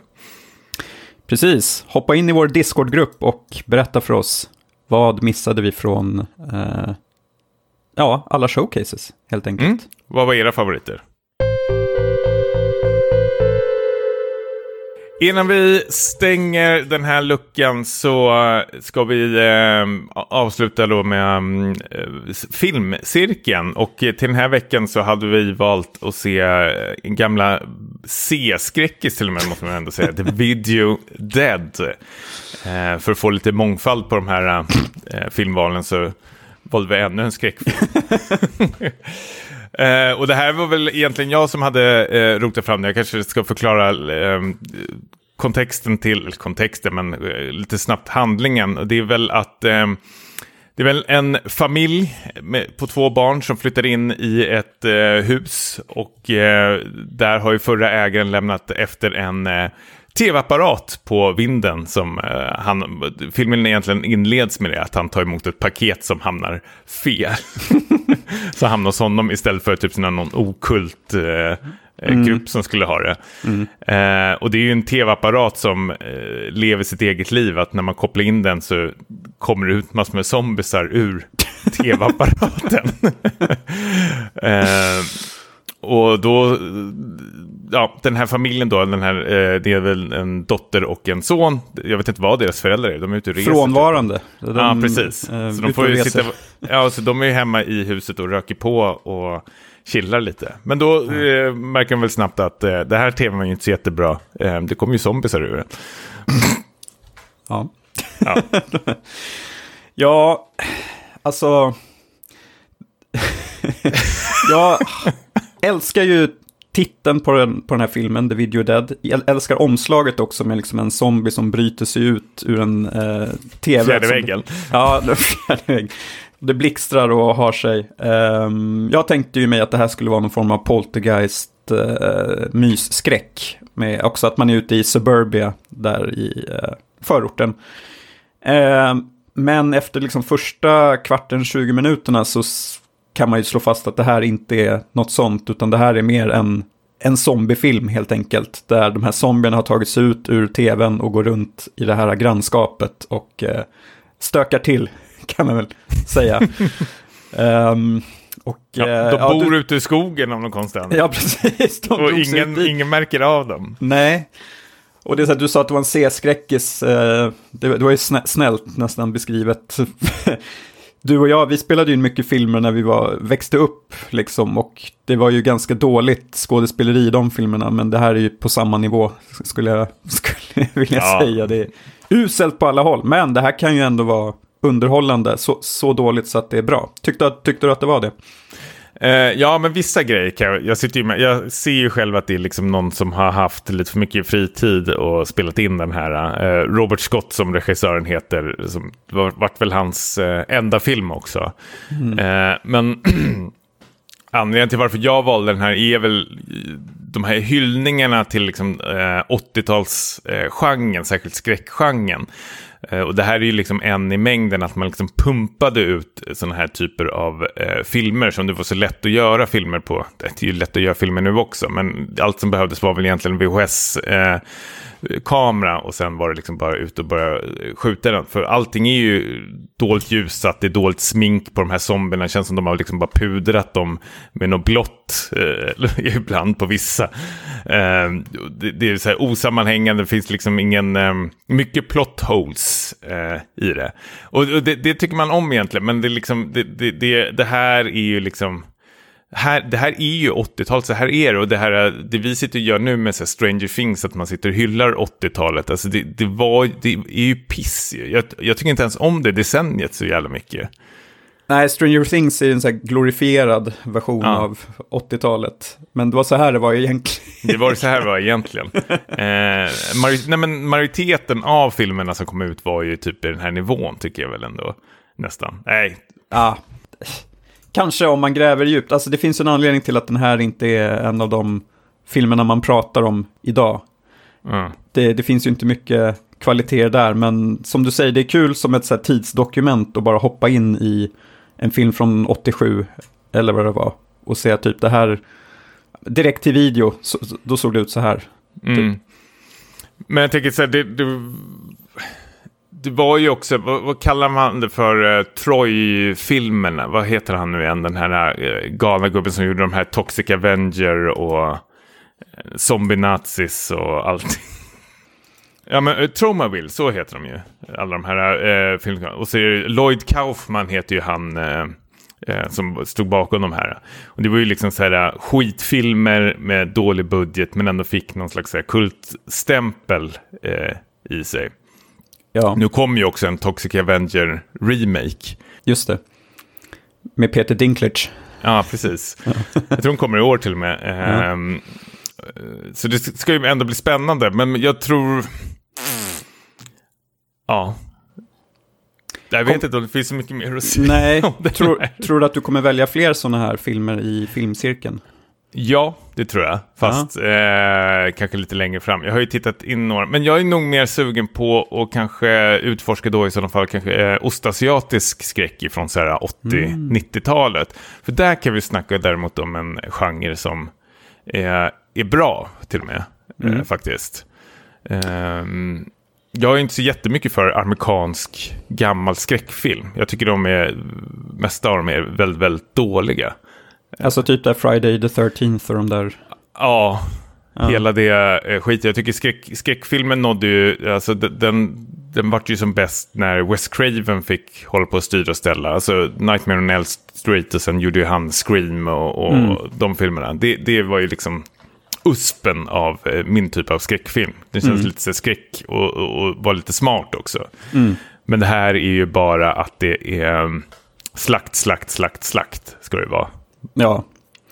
Precis, hoppa in i vår Discord-grupp och berätta för oss vad missade vi från eh, ja, alla showcases helt enkelt. Mm. Vad var era favoriter? Innan vi stänger den här luckan så ska vi eh, avsluta då med eh, filmcirkeln. Och till den här veckan så hade vi valt att se en gamla C-skräckis till och med, måste man ändå säga. The Video Dead. Eh, för att få lite mångfald på de här eh, filmvalen så valde vi ännu en skräckfilm. Eh, och det här var väl egentligen jag som hade eh, rotat fram det. Jag kanske ska förklara eh, kontexten till, eller kontexten, men eh, lite snabbt handlingen. Det är väl att eh, det är väl en familj med, på två barn som flyttar in i ett eh, hus. Och eh, där har ju förra ägaren lämnat efter en eh, tv-apparat på vinden. Som, eh, han, filmen egentligen inleds med det, att han tar emot ett paket som hamnar fel. så hamnar hos honom istället för typ någon okult eh, eh, grupp som skulle ha det. Eh, och det är ju en tv-apparat som eh, lever sitt eget liv. Att när man kopplar in den så kommer det ut massor med zombisar ur tv-apparaten. eh, och då, ja, den här familjen då, den här, eh, det är väl en dotter och en son. Jag vet inte vad deras föräldrar är, de är ute och reser. typ. Frånvarande. De, Ja, precis. eh, så de får ju sitta, ja, så de är ju hemma i huset och röker på och chillar lite. Men då eh, märker de väl snabbt att eh, det här tvn var ju inte så jättebra. Eh, det kommer ju zombisar ur det. Ja. Ja. Ja, alltså... jag älskar ju titeln på den, på den här filmen, The Video Dead. Jag älskar omslaget också med liksom en zombie som bryter sig ut ur en eh, tv. Fjärde väggen. Ja, fjärde vägg. det blixtrar och har sig. Ehm, jag tänkte ju mig att det här skulle vara någon form av poltergeist uh, mysskräck. Med också att man är ute i suburbia, där i eh, förorten. Ehm, men efter liksom första kvarten, 20 minuterna så kan man ju slå fast att det här inte är något sånt, utan det här är mer en, en zombiefilm helt enkelt. Där de här zombierna har tagit sig ut ur tvn och går runt i det här grannskapet och eh, stökar till, kan man väl säga. Ehm, och, Ja, eh, de ja, bor du- ute i skogen av någon konstig. Ja, precis. De och ingen, ingen märker av dem. Nej. Och det är så att du sa att det var en C-skräckis. Eh, det, det var ju snä, snällt nästan beskrivet. du och jag, vi spelade ju mycket filmer när vi var, växte upp liksom och det var ju ganska dåligt skådespeleri i de filmerna men det här är ju på samma nivå skulle jag, skulle jag vilja Ja. säga. Det är uselt på alla håll men det här kan ju ändå vara underhållande, så, så dåligt så att det är bra. Tyckte, tyckte du att det var det? Eh, ja, men vissa grejer kan jag, jag, sitter med, jag ser ju själv att det är liksom någon som har haft lite för mycket fritid och spelat in den här. Eh, Robert Scott som regissören heter, som var, vart väl hans eh, enda film också. Eh, men anledningen till varför jag valde den här är väl de här hyllningarna till liksom, eh, 80-talsgenren, särskilt skräckgenren. Eh, och det här är ju liksom en i mängden att man liksom pumpade ut sådana här typer av eh, filmer som det var så lätt att göra filmer på. Det är ju lätt att göra filmer nu också, men allt som behövdes var väl egentligen VHS. Eh, kamera och sen var det liksom bara ut och börja eh, skjuta den. För allting är ju dåligt ljusat, det är dåligt smink på de här zombierna. Det känns som de har liksom bara pudrat dem med något blått eh, ibland på vissa. Eh, det, det är så här osammanhängande, det finns liksom ingen, eh, mycket plot holes eh, i det. Och, och det, det tycker man om egentligen, men det, liksom, det, det, det, det här är ju liksom här, det här är ju 80-talet, så här är det. Och det, här, det vi sitter och gör nu med så Stranger Things, att man sitter och hyllar 80-talet, alltså det, det, var, det är ju piss. Jag, jag tycker inte ens om det decenniet så jävla mycket. Nej, Stranger Things är en så glorifierad version Ja. av 80-talet. Men det var så här det var egentligen. Det var så här var egentligen. Eh, nej, men majoriteten av filmerna som kom ut var ju typ i den här nivån, tycker jag väl ändå. Nästan. Nej, Ja, kanske om man gräver djupt. Alltså det finns en anledning till att den här inte är en av de filmerna man pratar om idag. mm. Det, det finns ju inte mycket kvaliteter där, men som du säger, det är kul som ett så tidsdokument att bara hoppa in i en film från 87, eller vad det var, och se typ det här direkt till video, så, då såg det ut så här. Mm. Men jag tänker så här, det, det, det var ju också, vad, vad kallar man det för, uh, Troy-filmerna? Vad heter han nu igen, den här uh, galna gubben som gjorde de här Toxic Avenger och uh, Zombie Nazis och allting. Ja men uh, Tromaville, så heter de ju. Alla de här uh, filmerna. Och så är det, Lloyd Kaufman heter ju han uh, uh, som stod bakom de här. Och det var ju liksom så här uh, skitfilmer med dålig budget men ändå fick någon slags så här, kultstämpel uh, i sig. Ja, Nu kommer ju också en Toxic Avenger remake. just det. Med Peter Dinklage. Ja, precis. Jag tror hon kommer i år till och med. Ehm, Så det ska ju ändå bli spännande, men jag tror... Ja. Jag vet inte om det finns så mycket mer att säga. Nej, tror, tror du att du kommer välja fler sådana här filmer i filmcirkeln? Ja, det tror jag. Fast eh, kanske lite längre fram. Jag har ju tittat in några. Men jag är nog mer sugen på att kanske utforska då i sådana fall kanske eh, ostasiatisk skräck från så här 80-90-talet. För där kan vi snacka däremot om en genre som är, är bra till och med. Eh, faktiskt. Ehm, jag är inte så jättemycket för amerikansk gammal skräckfilm. Jag tycker de är, mesta av dem är väldigt, väldigt dåliga. Alltså typ där Friday the 13th och de där. Ja, Ja. hela det eh, skit. Jag tycker skräck, skräckfilmen nådde ju, alltså den, den vart ju som bäst när Wes Craven fick hålla på att styra och ställa. Alltså Nightmare on Elm Street och sen gjorde ju han Scream och, och Mm. de filmerna. Det, det var ju liksom uspen av eh, min typ av skräckfilm. Den känns lite så skräck och, och, och var lite smart också. Mm. Men det här är ju bara att det är um, slakt, slakt, slakt, slakt ska det vara. Ja,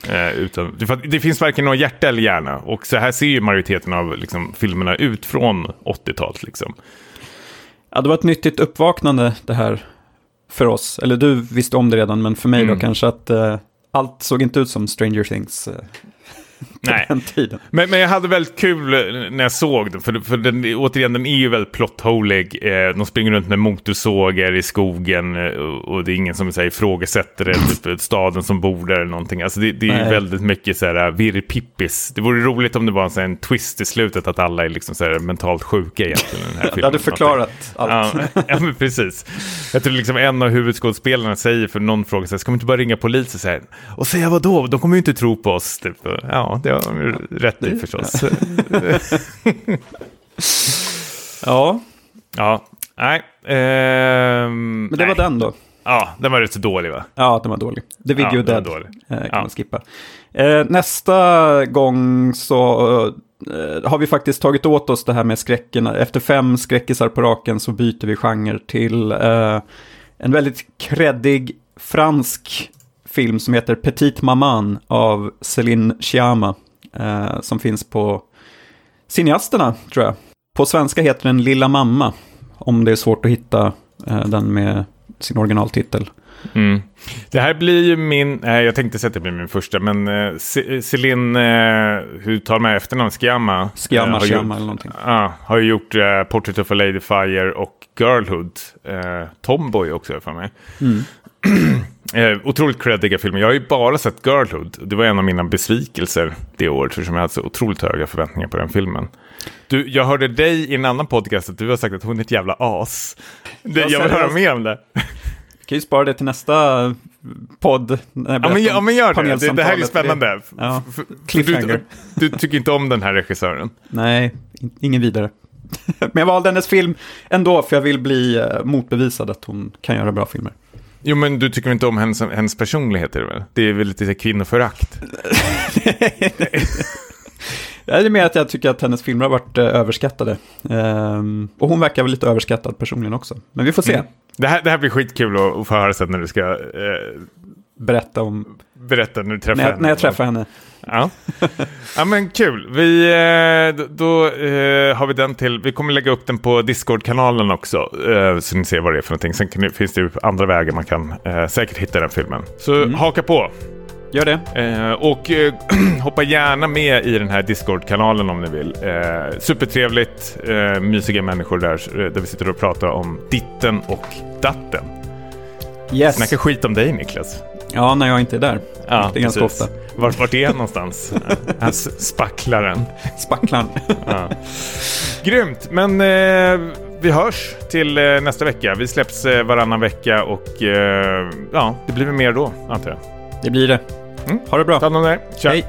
Eh, utan, det, finns varken någon hjärta eller hjärna. Och så här ser ju majoriteten av liksom, filmerna ut från 80-talet. Liksom. Ja, det var ett nyttigt uppvaknande det här för oss. Eller du visste om det redan, men för mig Mm. då kanske att eh, allt såg inte ut som Stranger Things eh, Nej. Men, men jag hade väldigt kul eh, när jag såg den. För, för den, återigen, den är ju väldigt plottholig. Eh, de springer runt med motorsågar i skogen. Eh, och, det är ingen som säger, ifrågasätter det. Typ staden som bor där eller någonting. Alltså det, det är ju Nej. väldigt mycket så här virrpippis. Det vore roligt om det var en, så här, en twist i slutet. Att alla är liksom så här, mentalt sjuka egentligen. Den här Det filmen. hade förklarat allt. Ja, ja, men precis. Jag tror liksom en av huvudskådespelarna säger för någon fråga så här, ska vi inte bara ringa polisen och säga vad då? De kommer ju inte tro på oss. Typ. Ja, det har de rätt i förstås. Ja, Ja, nej. ehm, men det nej. var den då. Ja, den var rätt så dålig va? Ja, den var dålig. The Video Ja, Dead dålig. eh, kan Ja. man skippa. Eh, nästa gång så eh, har vi faktiskt tagit åt oss det här med skräcken. Efter fem skräckisar på raken så byter vi genre till eh, en väldigt kreddig fransk film som heter Petite Maman av Céline Sciamma. Eh, som finns på Cineasterna, tror jag. På svenska heter den Lilla Mamma. Om det är svårt att hitta eh, den med sin originaltitel. Mm. Det här blir ju min, nej jag tänkte säga att det blir min första, men uh, Celine, eh, hur tar man efternamn? Skiamma? Sciamma, Eh, Sciamma eller någonting. Ja, har ju gjort uh, Portrait of a Lady Fire och Girlhood. Eh, Tomboy också för mig. Mm. Eh, otroligt creddiga filmer. Jag har ju bara sett Girlhood. Det var en av mina besvikelser det året, för som jag hade så otroligt höga förväntningar på den filmen. Du, jag hörde dig i en annan podcast att du har sagt att hon är ett jävla as. Det, Ja, jag vill höra mer om det. Vi kan ju spara det till nästa podd. jag Ja men, ja, men gör det. det. Det här är spännande. Ja. Du, du tycker inte om den här regissören. Nej, in- ingen vidare. Men jag valde hennes film ändå för jag vill bli eh, motbevisad att hon kan göra bra filmer. Jo, men du tycker inte om hennes, hennes personlighet, är det väl? Det är väl lite kvinnoförakt? Det är mer att jag tycker att hennes filmer har varit eh, överskattade. Ehm, och hon verkar väl lite överskattad personligen också. Men vi får se. Mm. Det här, det här blir skitkul att, att få höra sen när du ska eh, Berätta om berätta när du träffar när jag, henne. när jag träffar henne. Ja. ja, men kul. Vi, eh, då- eh, har vi den till. Vi kommer lägga upp den på Discord-kanalen också. Eh, så ni ser vad det är för någonting. Sen det- finns det ju andra vägar man kan eh, säkert hitta den filmen. Så haka på. Gör det. Eh, och eh, hoppa gärna med i den här Discord-kanalen om ni vill. Eh, supertrevligt, eh, mysiga människor där, eh, där vi sitter och pratar om ditten och datten. Yes. Snacka skit om dig Niklas. Ja, när jag inte är där. Ja, det är ganska precis. ofta. Vart, vart är han någonstans? Han s- spacklaren. Spacklaren. Ja. Grymt, men eh, vi hörs till eh, nästa vecka. Vi släpps eh, varannan vecka och eh, ja, det blir mer då, antar jag. det blir det. Mm. Ha det bra. Ta hand om dig. Hej.